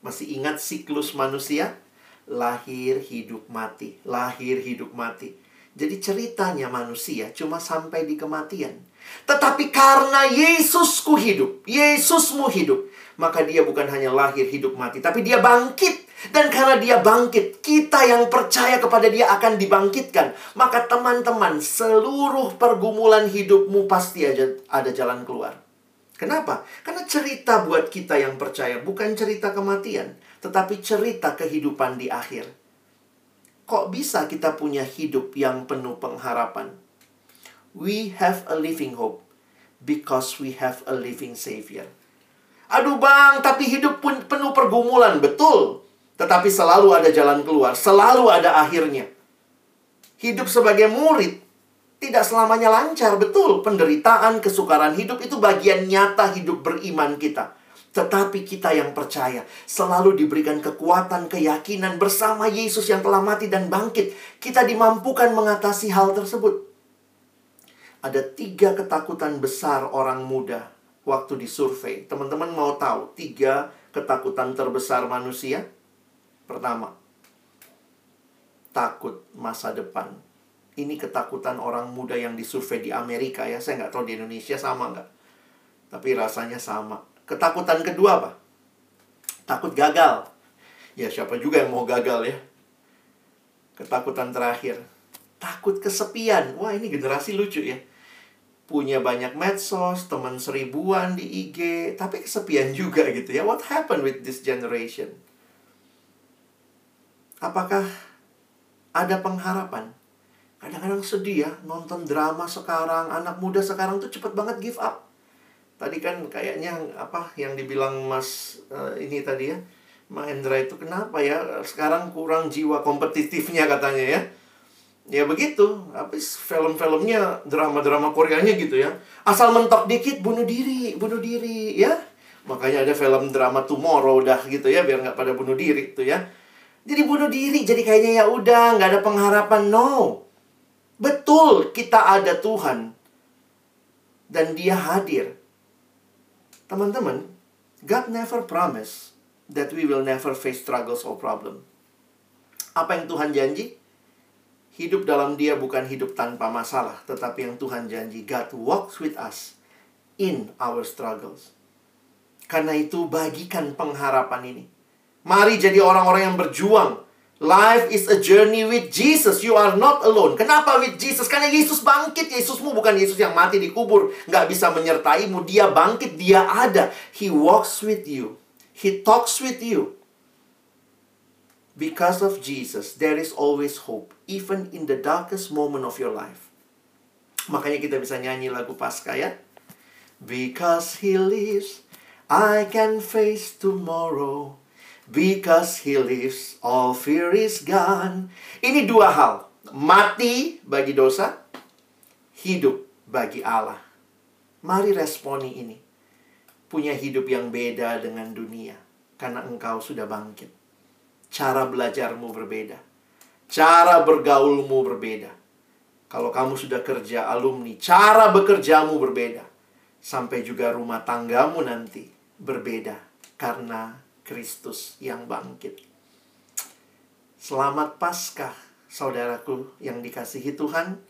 B: Masih ingat siklus manusia? Lahir, hidup, mati. Lahir, hidup, mati. Jadi ceritanya manusia cuma sampai di kematian. Tetapi karena Yesusku hidup, Yesusmu hidup, maka dia bukan hanya lahir, hidup, mati, tapi dia bangkit. Dan karena dia bangkit, kita yang percaya kepada dia akan dibangkitkan. Maka teman-teman, seluruh pergumulan hidupmu pasti aja ada jalan keluar. Kenapa? Karena cerita buat kita yang percaya bukan cerita kematian, tetapi cerita kehidupan di akhir. Kok bisa kita punya hidup yang penuh pengharapan? We have a living hope because we have a living Savior. Aduh bang, tapi hidup pun penuh pergumulan, betul. Tetapi selalu ada jalan keluar, selalu ada akhirnya. Hidup sebagai murid tidak selamanya lancar, betul. Penderitaan, kesukaran hidup itu bagian nyata hidup beriman kita. Tetapi kita yang percaya selalu diberikan kekuatan, keyakinan bersama Yesus yang telah mati dan bangkit. Kita dimampukan mengatasi hal tersebut ada tiga ketakutan besar orang muda waktu disurvei. Teman-teman mau tahu tiga ketakutan terbesar manusia? Pertama, takut masa depan. Ini ketakutan orang muda yang disurvei di Amerika ya. Saya nggak tahu di Indonesia sama nggak. Tapi rasanya sama. Ketakutan kedua apa? Takut gagal. Ya siapa juga yang mau gagal ya. Ketakutan terakhir. Takut kesepian. Wah ini generasi lucu ya punya banyak medsos, teman seribuan di IG, tapi kesepian juga gitu ya. What happened with this generation? Apakah ada pengharapan? Kadang-kadang sedih ya, nonton drama sekarang, anak muda sekarang tuh cepet banget give up. Tadi kan kayaknya apa yang dibilang Mas uh, ini tadi ya, Mahendra itu kenapa ya sekarang kurang jiwa kompetitifnya katanya ya. Ya begitu, habis film-filmnya drama-drama Koreanya gitu ya. Asal mentok dikit bunuh diri, bunuh diri ya. Makanya ada film drama Tomorrow dah gitu ya biar nggak pada bunuh diri tuh ya. Jadi bunuh diri, jadi kayaknya ya udah nggak ada pengharapan. No, Betul, kita ada Tuhan. Dan dia hadir. Teman-teman, God never promise that we will never face struggles or problem. Apa yang Tuhan janji? Hidup dalam dia bukan hidup tanpa masalah, tetapi yang Tuhan janji, God walks with us in our struggles. Karena itu bagikan pengharapan ini. Mari jadi orang-orang yang berjuang Life is a journey with Jesus. You are not alone. Kenapa with Jesus? Karena Yesus bangkit. Yesusmu bukan Yesus yang mati di kubur. Nggak bisa menyertaimu. Dia bangkit. Dia ada. He walks with you. He talks with you. Because of Jesus, there is always hope. Even in the darkest moment of your life. Makanya kita bisa nyanyi lagu Paskah ya. Because He lives, I can face tomorrow. Because he lives, all fear is gone. Ini dua hal. Mati bagi dosa, hidup bagi Allah. Mari responi ini. Punya hidup yang beda dengan dunia. Karena engkau sudah bangkit. Cara belajarmu berbeda. Cara bergaulmu berbeda. Kalau kamu sudah kerja alumni, cara bekerjamu berbeda. Sampai juga rumah tanggamu nanti berbeda. Karena Kristus yang bangkit. Selamat Paskah, saudaraku yang dikasihi Tuhan.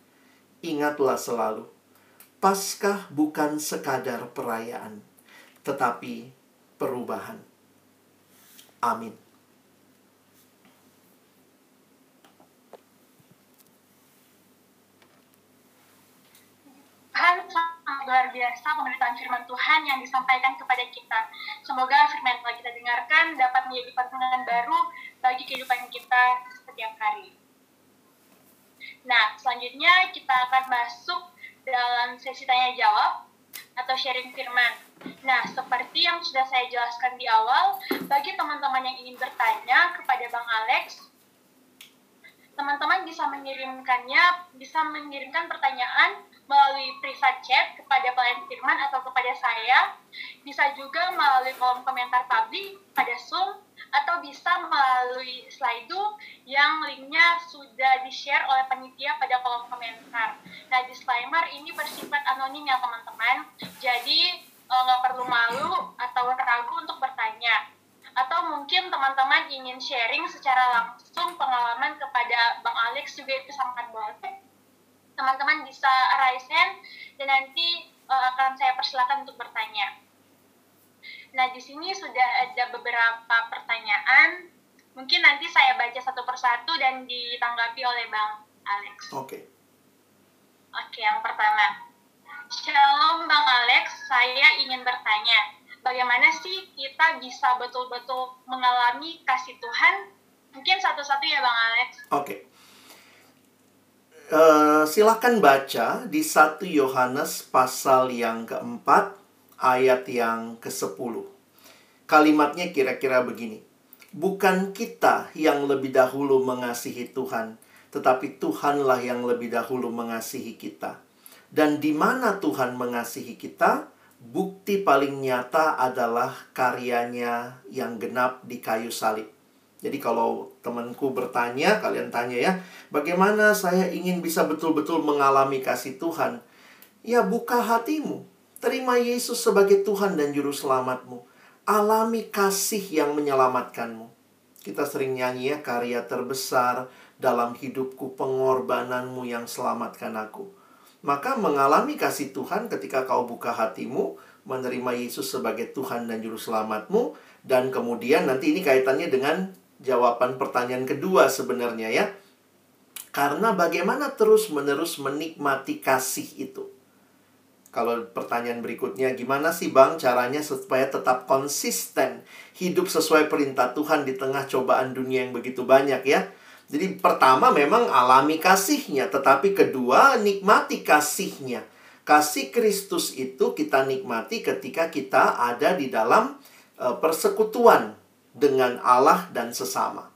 B: Ingatlah selalu, Paskah bukan sekadar perayaan, tetapi perubahan. Amin.
C: Luar biasa pemberitaan firman Tuhan yang disampaikan kepada kita. Semoga firman yang kita dengarkan dapat menjadi pertolongan baru bagi kehidupan kita setiap hari. Nah, selanjutnya kita akan masuk dalam sesi tanya jawab atau sharing firman. Nah, seperti yang sudah saya jelaskan di awal, bagi teman-teman yang ingin bertanya kepada Bang Alex, teman-teman bisa mengirimkannya, bisa mengirimkan pertanyaan melalui private chat kepada pelayan firman atau kepada saya. Bisa juga melalui kolom komentar publik pada Zoom atau bisa melalui Slido yang linknya sudah di-share oleh panitia pada kolom komentar. Nah, disclaimer ini bersifat anonim ya teman-teman. Jadi, eh, nggak perlu malu atau ragu untuk bertanya. Atau mungkin teman-teman ingin sharing secara langsung pengalaman kepada Bang Alex juga itu sangat boleh teman-teman bisa raise hand dan nanti uh, akan saya persilakan untuk bertanya. Nah, di sini sudah ada beberapa pertanyaan. Mungkin nanti saya baca satu persatu dan ditanggapi oleh Bang Alex.
B: Oke. Okay.
C: Oke, yang pertama. Shalom Bang Alex, saya ingin bertanya, bagaimana sih kita bisa betul-betul mengalami kasih Tuhan? Mungkin satu-satu ya Bang Alex.
B: Oke. Okay. Silakan baca di 1 Yohanes pasal yang keempat ayat yang ke-10. Kalimatnya kira-kira begini. Bukan kita yang lebih dahulu mengasihi Tuhan, tetapi Tuhanlah yang lebih dahulu mengasihi kita. Dan di mana Tuhan mengasihi kita, bukti paling nyata adalah karyanya yang genap di kayu salib. Jadi kalau temanku bertanya, kalian tanya ya, bagaimana saya ingin bisa betul-betul mengalami kasih Tuhan? Ya buka hatimu, terima Yesus sebagai Tuhan dan Juru Selamatmu. Alami kasih yang menyelamatkanmu. Kita sering nyanyi ya, karya terbesar dalam hidupku pengorbananmu yang selamatkan aku. Maka mengalami kasih Tuhan ketika kau buka hatimu, menerima Yesus sebagai Tuhan dan Juru Selamatmu, dan kemudian nanti ini kaitannya dengan jawaban pertanyaan kedua sebenarnya ya. Karena bagaimana terus-menerus menikmati kasih itu? Kalau pertanyaan berikutnya, gimana sih Bang caranya supaya tetap konsisten hidup sesuai perintah Tuhan di tengah cobaan dunia yang begitu banyak ya? Jadi pertama memang alami kasihnya, tetapi kedua nikmati kasihnya. Kasih Kristus itu kita nikmati ketika kita ada di dalam uh, persekutuan dengan Allah dan sesama.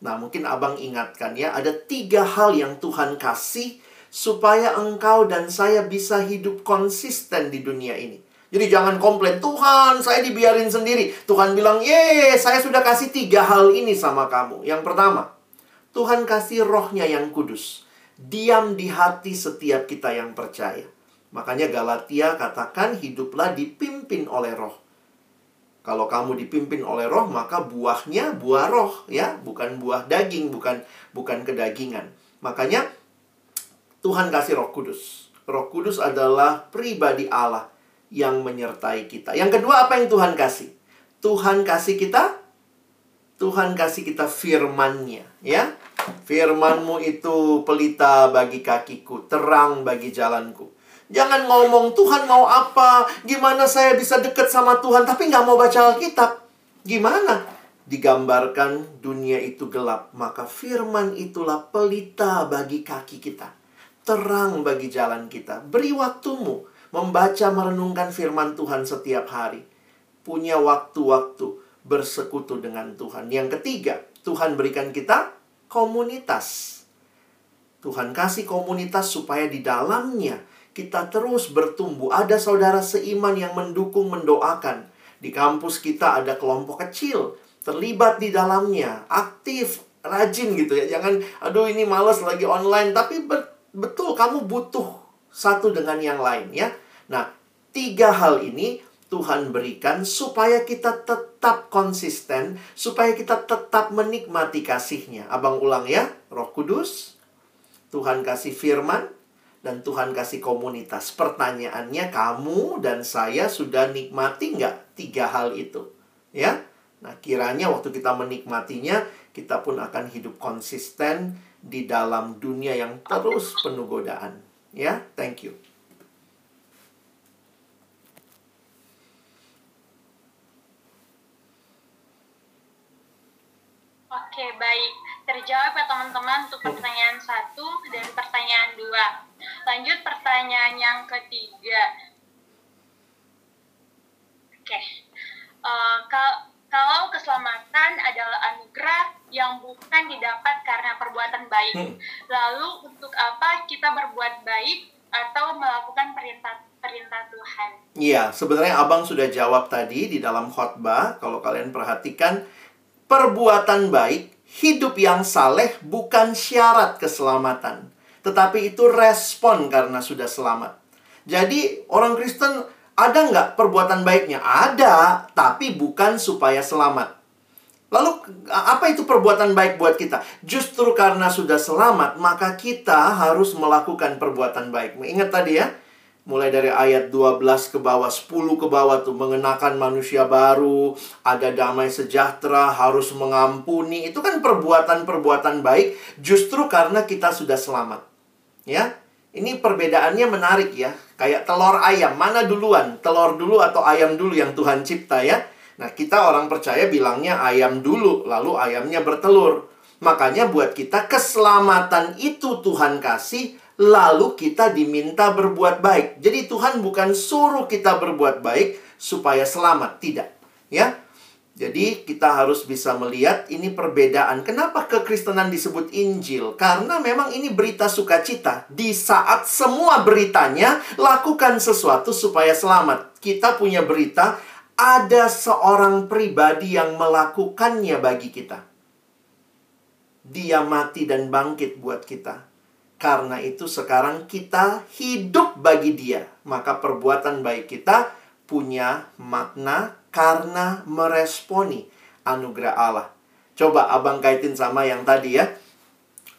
B: Nah, mungkin abang ingatkan ya, ada tiga hal yang Tuhan kasih supaya engkau dan saya bisa hidup konsisten di dunia ini. Jadi jangan komplain, Tuhan saya dibiarin sendiri. Tuhan bilang, ye saya sudah kasih tiga hal ini sama kamu. Yang pertama, Tuhan kasih rohnya yang kudus. Diam di hati setiap kita yang percaya. Makanya Galatia katakan hiduplah dipimpin oleh roh. Kalau kamu dipimpin oleh roh, maka buahnya buah roh ya, bukan buah daging, bukan bukan kedagingan. Makanya Tuhan kasih Roh Kudus. Roh Kudus adalah pribadi Allah yang menyertai kita. Yang kedua apa yang Tuhan kasih? Tuhan kasih kita Tuhan kasih kita firman-Nya, ya. Firman-Mu itu pelita bagi kakiku, terang bagi jalanku. Jangan ngomong Tuhan mau apa, gimana saya bisa dekat sama Tuhan, tapi nggak mau baca Alkitab. Gimana? Digambarkan dunia itu gelap, maka firman itulah pelita bagi kaki kita. Terang bagi jalan kita. Beri waktumu membaca merenungkan firman Tuhan setiap hari. Punya waktu-waktu bersekutu dengan Tuhan. Yang ketiga, Tuhan berikan kita komunitas. Tuhan kasih komunitas supaya di dalamnya kita terus bertumbuh. Ada saudara seiman yang mendukung, mendoakan. Di kampus kita ada kelompok kecil, terlibat di dalamnya, aktif, rajin gitu ya. Jangan, aduh ini males lagi online. Tapi betul, kamu butuh satu dengan yang lain ya. Nah, tiga hal ini Tuhan berikan supaya kita tetap konsisten, supaya kita tetap menikmati kasihnya. Abang ulang ya, roh kudus, Tuhan kasih firman, dan Tuhan kasih komunitas. Pertanyaannya, kamu dan saya sudah nikmati nggak tiga hal itu? Ya, nah kiranya waktu kita menikmatinya, kita pun akan hidup konsisten di dalam dunia yang terus penuh godaan. Ya, thank you.
C: Oke, baik. Terjawab ya teman-teman untuk pertanyaan satu dan pertanyaan dua. Lanjut pertanyaan yang ketiga. Oke. Uh, kalau keselamatan adalah anugerah yang bukan didapat karena perbuatan baik, hmm. lalu untuk apa kita berbuat baik atau melakukan perintah perintah Tuhan?
B: Iya, sebenarnya abang sudah jawab tadi di dalam khotbah. Kalau kalian perhatikan, perbuatan baik, hidup yang saleh bukan syarat keselamatan, tetapi itu respon karena sudah selamat. Jadi orang Kristen ada nggak perbuatan baiknya? Ada, tapi bukan supaya selamat. Lalu apa itu perbuatan baik buat kita? Justru karena sudah selamat, maka kita harus melakukan perbuatan baik. Ingat tadi ya, mulai dari ayat 12 ke bawah, 10 ke bawah tuh mengenakan manusia baru, ada damai sejahtera, harus mengampuni. Itu kan perbuatan-perbuatan baik justru karena kita sudah selamat. Ya. Ini perbedaannya menarik ya. Kayak telur ayam, mana duluan? Telur dulu atau ayam dulu yang Tuhan cipta ya? Nah, kita orang percaya bilangnya ayam dulu, lalu ayamnya bertelur. Makanya buat kita keselamatan itu Tuhan kasih lalu kita diminta berbuat baik. Jadi Tuhan bukan suruh kita berbuat baik supaya selamat, tidak. Ya. Jadi kita harus bisa melihat ini perbedaan. Kenapa kekristenan disebut Injil? Karena memang ini berita sukacita. Di saat semua beritanya lakukan sesuatu supaya selamat. Kita punya berita ada seorang pribadi yang melakukannya bagi kita. Dia mati dan bangkit buat kita. Karena itu sekarang kita hidup bagi dia. Maka perbuatan baik kita punya makna karena meresponi anugerah Allah. Coba abang kaitin sama yang tadi ya.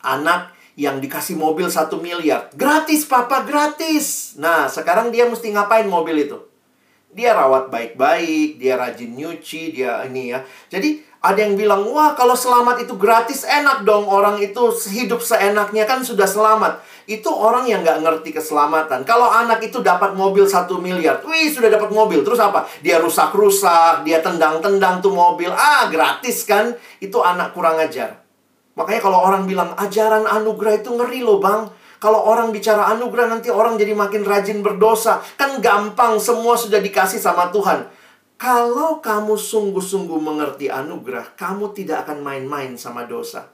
B: Anak yang dikasih mobil satu miliar. Gratis papa, gratis. Nah sekarang dia mesti ngapain mobil itu? Dia rawat baik-baik, dia rajin nyuci, dia ini ya. Jadi ada yang bilang, wah kalau selamat itu gratis, enak dong. Orang itu hidup seenaknya kan sudah selamat. Itu orang yang nggak ngerti keselamatan. Kalau anak itu dapat mobil satu miliar, wih sudah dapat mobil. Terus apa? Dia rusak-rusak, dia tendang-tendang tuh mobil. Ah gratis kan? Itu anak kurang ajar. Makanya kalau orang bilang ajaran anugerah itu ngeri loh bang. Kalau orang bicara anugerah nanti orang jadi makin rajin berdosa. Kan gampang semua sudah dikasih sama Tuhan. Kalau kamu sungguh-sungguh mengerti anugerah, kamu tidak akan main-main sama dosa.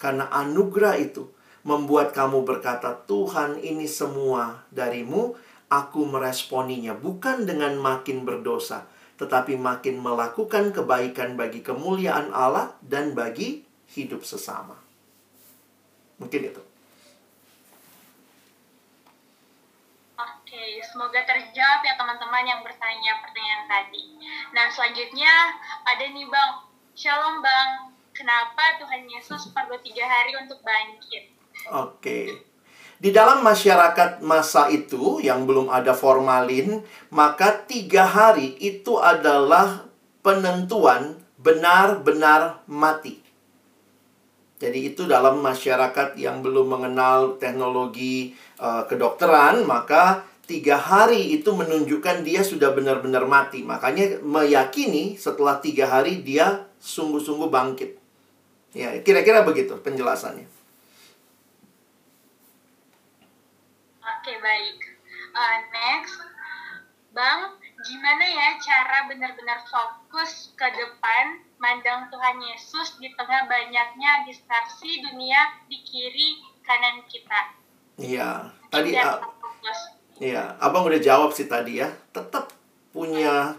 B: Karena anugerah itu membuat kamu berkata, Tuhan ini semua darimu, aku meresponinya. Bukan dengan makin berdosa, tetapi makin melakukan kebaikan bagi kemuliaan Allah dan bagi hidup sesama. Mungkin itu.
C: Oke, semoga terjawab ya teman-teman yang bertanya pertanyaan tadi. Nah, selanjutnya ada nih Bang. Shalom Bang, kenapa Tuhan Yesus perlu tiga hari untuk bangkit?
B: Oke. Di dalam masyarakat masa itu yang belum ada formalin, maka tiga hari itu adalah penentuan benar-benar mati. Jadi itu dalam masyarakat yang belum mengenal teknologi uh, kedokteran, maka tiga hari itu menunjukkan dia sudah benar-benar mati. Makanya meyakini setelah tiga hari dia sungguh-sungguh bangkit. Ya, kira-kira begitu penjelasannya.
C: Oke, baik. Uh, next, Bang, gimana ya cara benar-benar fokus ke depan mandang Tuhan Yesus di tengah banyaknya distraksi dunia di kiri kanan kita?
B: Iya, tadi Iya, Abang udah jawab sih tadi ya. Tetap punya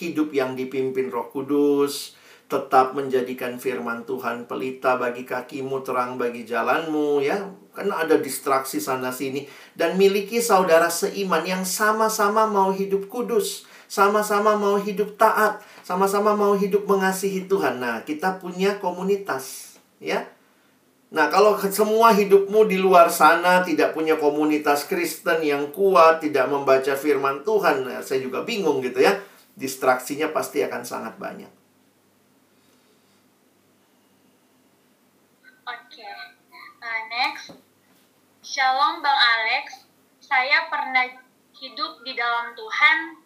B: hidup yang dipimpin Roh Kudus, tetap menjadikan firman Tuhan pelita bagi kakimu, terang bagi jalanmu ya. Karena ada distraksi sana sini dan miliki saudara seiman yang sama-sama mau hidup kudus, sama-sama mau hidup taat, sama-sama mau hidup mengasihi Tuhan. Nah, kita punya komunitas ya. Nah, kalau semua hidupmu di luar sana tidak punya komunitas Kristen yang kuat, tidak membaca firman Tuhan, nah, saya juga bingung gitu ya. Distraksinya pasti akan sangat banyak.
C: next. Shalom Bang Alex, saya pernah hidup di dalam Tuhan,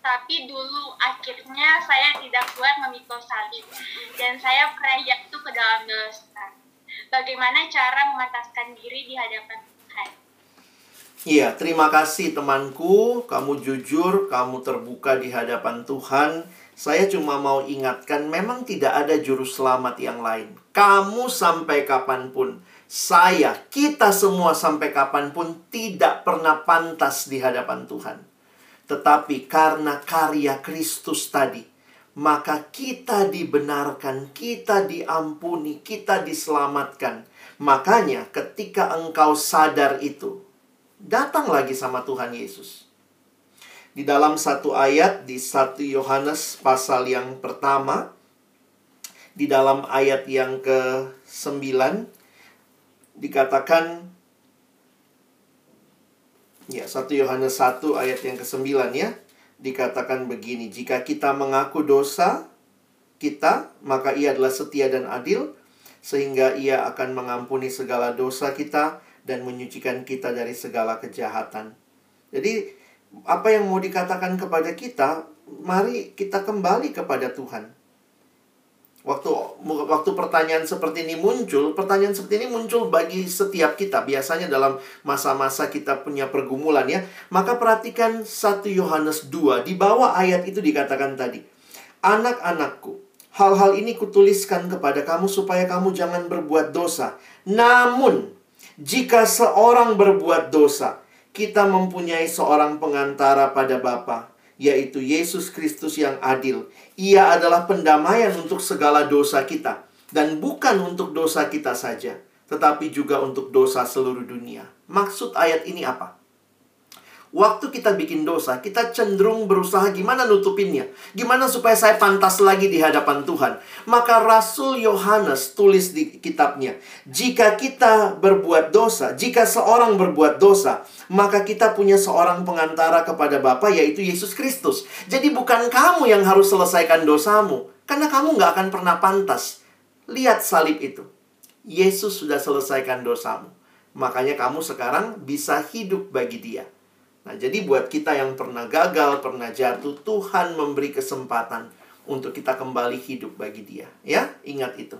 C: tapi dulu akhirnya saya tidak kuat memikul salib, dan saya pernah jatuh ke dalam dosa. Bagaimana cara memantaskan diri di hadapan Tuhan?
B: Iya, terima kasih temanku. Kamu jujur, kamu terbuka di hadapan Tuhan. Saya cuma mau ingatkan, memang tidak ada juru selamat yang lain. Kamu sampai kapan pun saya, kita semua sampai kapan pun tidak pernah pantas di hadapan Tuhan. Tetapi karena karya Kristus tadi, maka kita dibenarkan, kita diampuni, kita diselamatkan. Makanya ketika engkau sadar itu, datang lagi sama Tuhan Yesus. Di dalam satu ayat di satu Yohanes pasal yang pertama, di dalam ayat yang ke-9, dikatakan ya 1 Yohanes 1 ayat yang ke-9 ya dikatakan begini jika kita mengaku dosa kita maka ia adalah setia dan adil sehingga ia akan mengampuni segala dosa kita dan menyucikan kita dari segala kejahatan. Jadi apa yang mau dikatakan kepada kita, mari kita kembali kepada Tuhan. Waktu waktu pertanyaan seperti ini muncul, pertanyaan seperti ini muncul bagi setiap kita. Biasanya dalam masa-masa kita punya pergumulan ya. Maka perhatikan 1 Yohanes 2. Di bawah ayat itu dikatakan tadi. Anak-anakku, hal-hal ini kutuliskan kepada kamu supaya kamu jangan berbuat dosa. Namun, jika seorang berbuat dosa, kita mempunyai seorang pengantara pada Bapa, yaitu Yesus Kristus yang adil. Ia adalah pendamaian untuk segala dosa kita, dan bukan untuk dosa kita saja, tetapi juga untuk dosa seluruh dunia. Maksud ayat ini apa? Waktu kita bikin dosa, kita cenderung berusaha gimana nutupinnya. Gimana supaya saya pantas lagi di hadapan Tuhan. Maka Rasul Yohanes tulis di kitabnya, jika kita berbuat dosa, jika seorang berbuat dosa, maka kita punya seorang pengantara kepada Bapa yaitu Yesus Kristus. Jadi bukan kamu yang harus selesaikan dosamu, karena kamu nggak akan pernah pantas. Lihat salib itu. Yesus sudah selesaikan dosamu. Makanya kamu sekarang bisa hidup bagi dia. Nah, jadi buat kita yang pernah gagal, pernah jatuh, Tuhan memberi kesempatan untuk kita kembali hidup bagi Dia. Ya, ingat itu.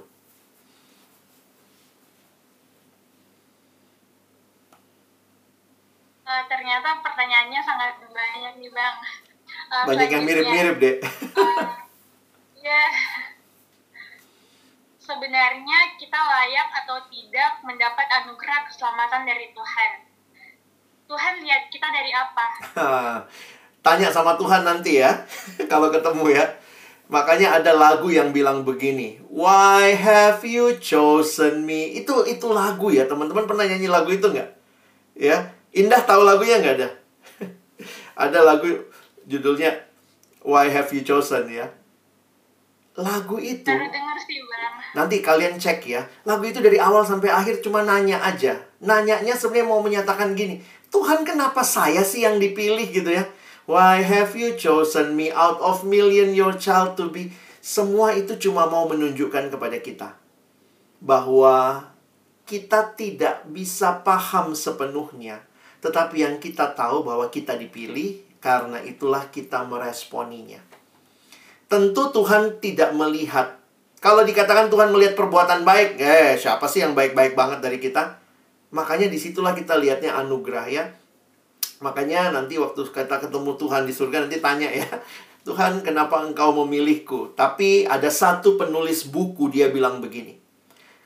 C: Uh, ternyata pertanyaannya sangat banyak nih bang. Uh,
B: banyak yang mirip-mirip deh.
C: uh, ya, sebenarnya kita layak atau tidak mendapat anugerah keselamatan dari Tuhan Tuhan lihat kita dari apa?
B: Tanya sama Tuhan nanti ya, kalau ketemu ya. Makanya ada lagu yang bilang begini, Why have you chosen me? Itu itu lagu ya, teman-teman pernah nyanyi lagu itu nggak? Ya, Indah tahu lagunya nggak ada? ada lagu judulnya Why have you chosen ya? Lagu itu.
C: Baru denger sih bang.
B: Nanti kalian cek ya. Lagu itu dari awal sampai akhir cuma nanya aja. Nanyanya sebenarnya mau menyatakan gini, Tuhan kenapa saya sih yang dipilih gitu ya? Why have you chosen me out of million your child to be? Semua itu cuma mau menunjukkan kepada kita bahwa kita tidak bisa paham sepenuhnya, tetapi yang kita tahu bahwa kita dipilih karena itulah kita meresponinya. Tentu Tuhan tidak melihat kalau dikatakan Tuhan melihat perbuatan baik, eh siapa sih yang baik-baik banget dari kita? Makanya di situlah kita lihatnya anugerah ya. Makanya nanti waktu kita ketemu Tuhan di surga nanti tanya ya. Tuhan kenapa engkau memilihku? Tapi ada satu penulis buku dia bilang begini.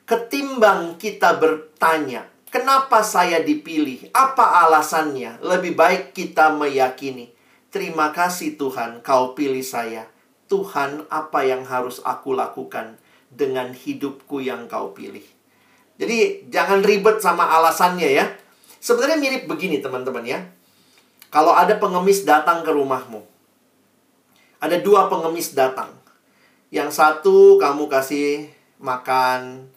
B: Ketimbang kita bertanya, kenapa saya dipilih? Apa alasannya? Lebih baik kita meyakini. Terima kasih Tuhan kau pilih saya. Tuhan apa yang harus aku lakukan dengan hidupku yang kau pilih. Jadi jangan ribet sama alasannya ya. Sebenarnya mirip begini teman-teman ya. Kalau ada pengemis datang ke rumahmu. Ada dua pengemis datang. Yang satu kamu kasih makan.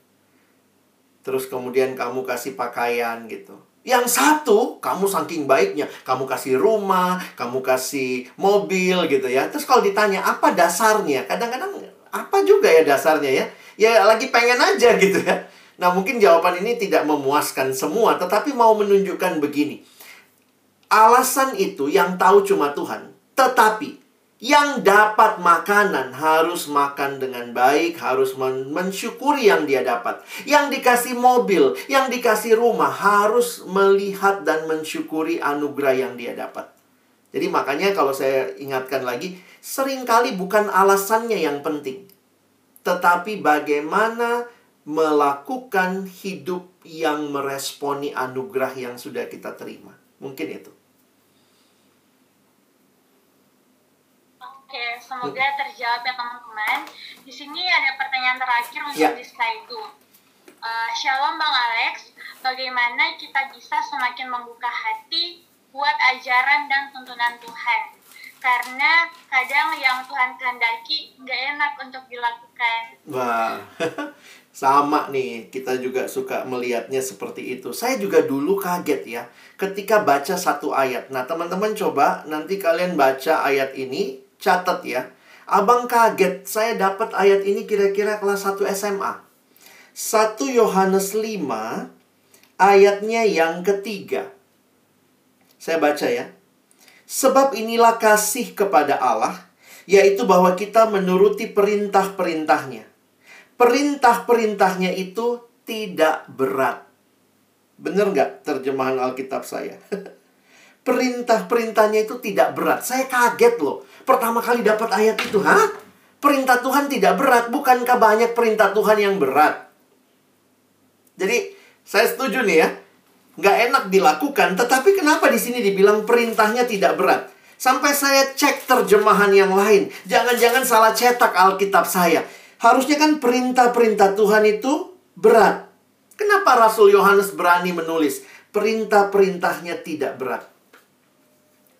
B: Terus kemudian kamu kasih pakaian gitu. Yang satu, kamu saking baiknya, kamu kasih rumah, kamu kasih mobil gitu ya. Terus kalau ditanya apa dasarnya, kadang-kadang apa juga ya dasarnya ya? Ya lagi pengen aja gitu ya. Nah mungkin jawaban ini tidak memuaskan semua, tetapi mau menunjukkan begini alasan itu yang tahu cuma Tuhan. Tetapi yang dapat makanan harus makan dengan baik, harus men mensyukuri yang dia dapat. Yang dikasih mobil, yang dikasih rumah harus melihat dan mensyukuri anugerah yang dia dapat. Jadi makanya kalau saya ingatkan lagi, sering kali bukan alasannya yang penting. Tetapi bagaimana melakukan hidup yang meresponi anugerah yang sudah kita terima. Mungkin itu.
C: Oke, semoga terjawab ya teman-teman. Di sini ada pertanyaan terakhir untuk
B: Ya.
C: di slide itu. Uh, Shalom Bang Alex, bagaimana kita bisa semakin membuka hati buat ajaran dan tuntunan Tuhan? Karena kadang yang Tuhan kehendaki nggak enak untuk dilakukan.
B: Wah, sama nih. Kita juga suka melihatnya seperti itu. Saya juga dulu kaget ya ketika baca satu ayat. Nah, teman-teman coba nanti kalian baca ayat ini, catat ya. Abang kaget, saya dapat ayat ini kira-kira kelas 1 SMA. 1 Yohanes 5 ayatnya yang ketiga. Saya baca ya. Sebab inilah kasih kepada Allah, yaitu bahwa kita menuruti perintah-perintahnya. Perintah-perintahnya itu tidak berat. Bener nggak terjemahan Alkitab saya? Perintah-perintahnya itu tidak berat. Saya kaget loh. Pertama kali dapat ayat itu, hah? Perintah Tuhan tidak berat. Bukankah banyak perintah Tuhan yang berat? Jadi, saya setuju nih ya. Nggak enak dilakukan, tetapi kenapa di sini dibilang perintahnya tidak berat? Sampai saya cek terjemahan yang lain. Jangan-jangan salah cetak Alkitab saya. Harusnya kan perintah-perintah Tuhan itu berat. Kenapa Rasul Yohanes berani menulis perintah-perintahnya tidak berat?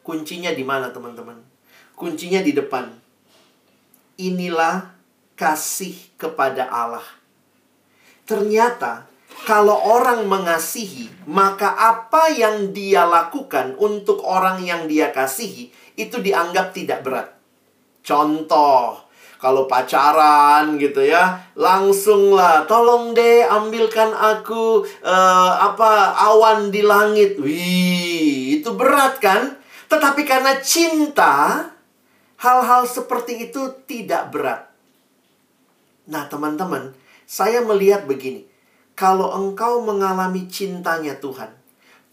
B: Kuncinya di mana, teman-teman? Kuncinya di depan. Inilah kasih kepada Allah. Ternyata kalau orang mengasihi, maka apa yang dia lakukan untuk orang yang dia kasihi itu dianggap tidak berat. Contoh, kalau pacaran gitu ya, langsunglah tolong deh ambilkan aku eh, apa awan di langit. Wih, itu berat kan? Tetapi karena cinta, hal-hal seperti itu tidak berat. Nah, teman-teman, saya melihat begini. Kalau engkau mengalami cintanya Tuhan,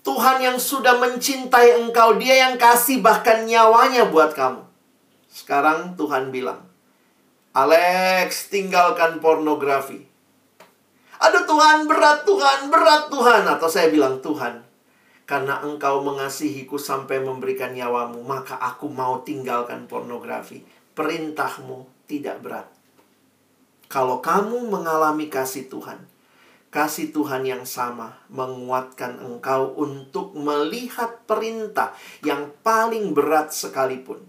B: Tuhan yang sudah mencintai engkau, Dia yang kasih bahkan nyawanya buat kamu. Sekarang Tuhan bilang, Alex, tinggalkan pornografi. Aduh Tuhan, berat Tuhan, berat Tuhan. Atau saya bilang, Tuhan, karena engkau mengasihiku sampai memberikan nyawamu, maka aku mau tinggalkan pornografi. Perintahmu tidak berat. Kalau kamu mengalami kasih Tuhan, kasih Tuhan yang sama menguatkan engkau untuk melihat perintah yang paling berat sekalipun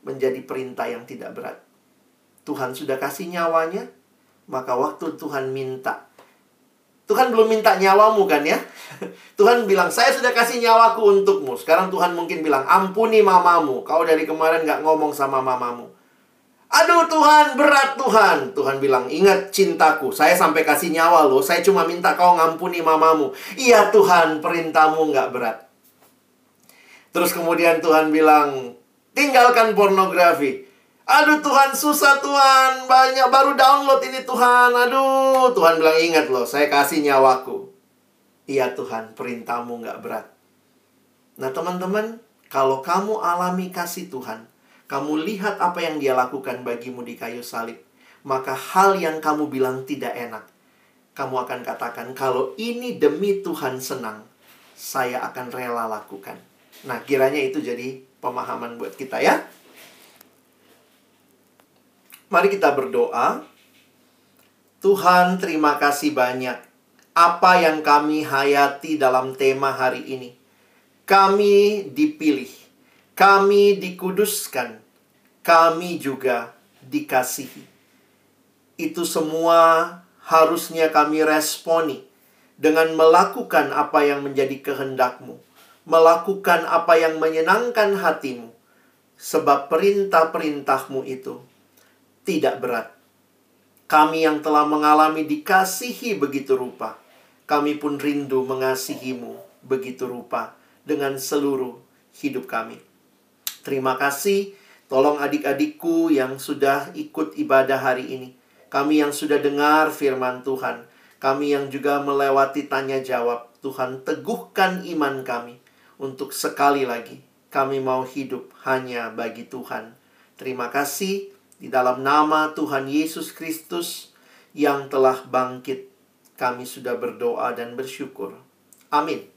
B: menjadi perintah yang tidak berat. Tuhan sudah kasih nyawanya, maka waktu Tuhan minta, Tuhan belum minta nyawamu kan ya? Tuhan bilang, saya sudah kasih nyawaku untukmu. Sekarang Tuhan mungkin bilang, ampuni mamamu. Kau dari kemarin gak ngomong sama mamamu. Aduh Tuhan, berat Tuhan. Tuhan bilang, ingat cintaku. Saya sampai kasih nyawa loh. Saya cuma minta kau ngampuni mamamu. Iya Tuhan, perintahmu nggak berat. Terus kemudian Tuhan bilang, tinggalkan pornografi. Aduh Tuhan, susah Tuhan. Banyak baru download ini Tuhan. Aduh, Tuhan bilang, ingat loh, saya kasih nyawaku. Iya Tuhan, perintahmu nggak berat. Nah teman-teman, kalau kamu alami kasih Tuhan, kamu lihat apa yang dia lakukan bagimu di kayu salib, maka hal yang kamu bilang tidak enak, kamu akan katakan, kalau ini demi Tuhan senang, saya akan rela lakukan. Nah, kiranya itu jadi pemahaman buat kita ya. Mari kita berdoa. Tuhan, terima kasih banyak apa yang kami hayati dalam tema hari ini. Kami dipilih kami dikuduskan, kami juga dikasihi. Itu semua harusnya kami responi dengan melakukan apa yang menjadi kehendakmu, melakukan apa yang menyenangkan hatimu, sebab perintah-perintahmu itu tidak berat. Kami yang telah mengalami dikasihi begitu rupa, kami pun rindu mengasihimu begitu rupa dengan seluruh hidup kami. Terima kasih. Tolong adik-adikku yang sudah ikut ibadah hari ini. Kami yang sudah dengar firman Tuhan. Kami yang juga melewati tanya jawab. Tuhan teguhkan iman kami. Untuk sekali lagi kami mau hidup hanya bagi Tuhan. Terima kasih di dalam nama Tuhan Yesus Kristus yang telah bangkit. Kami sudah berdoa dan bersyukur. Amin.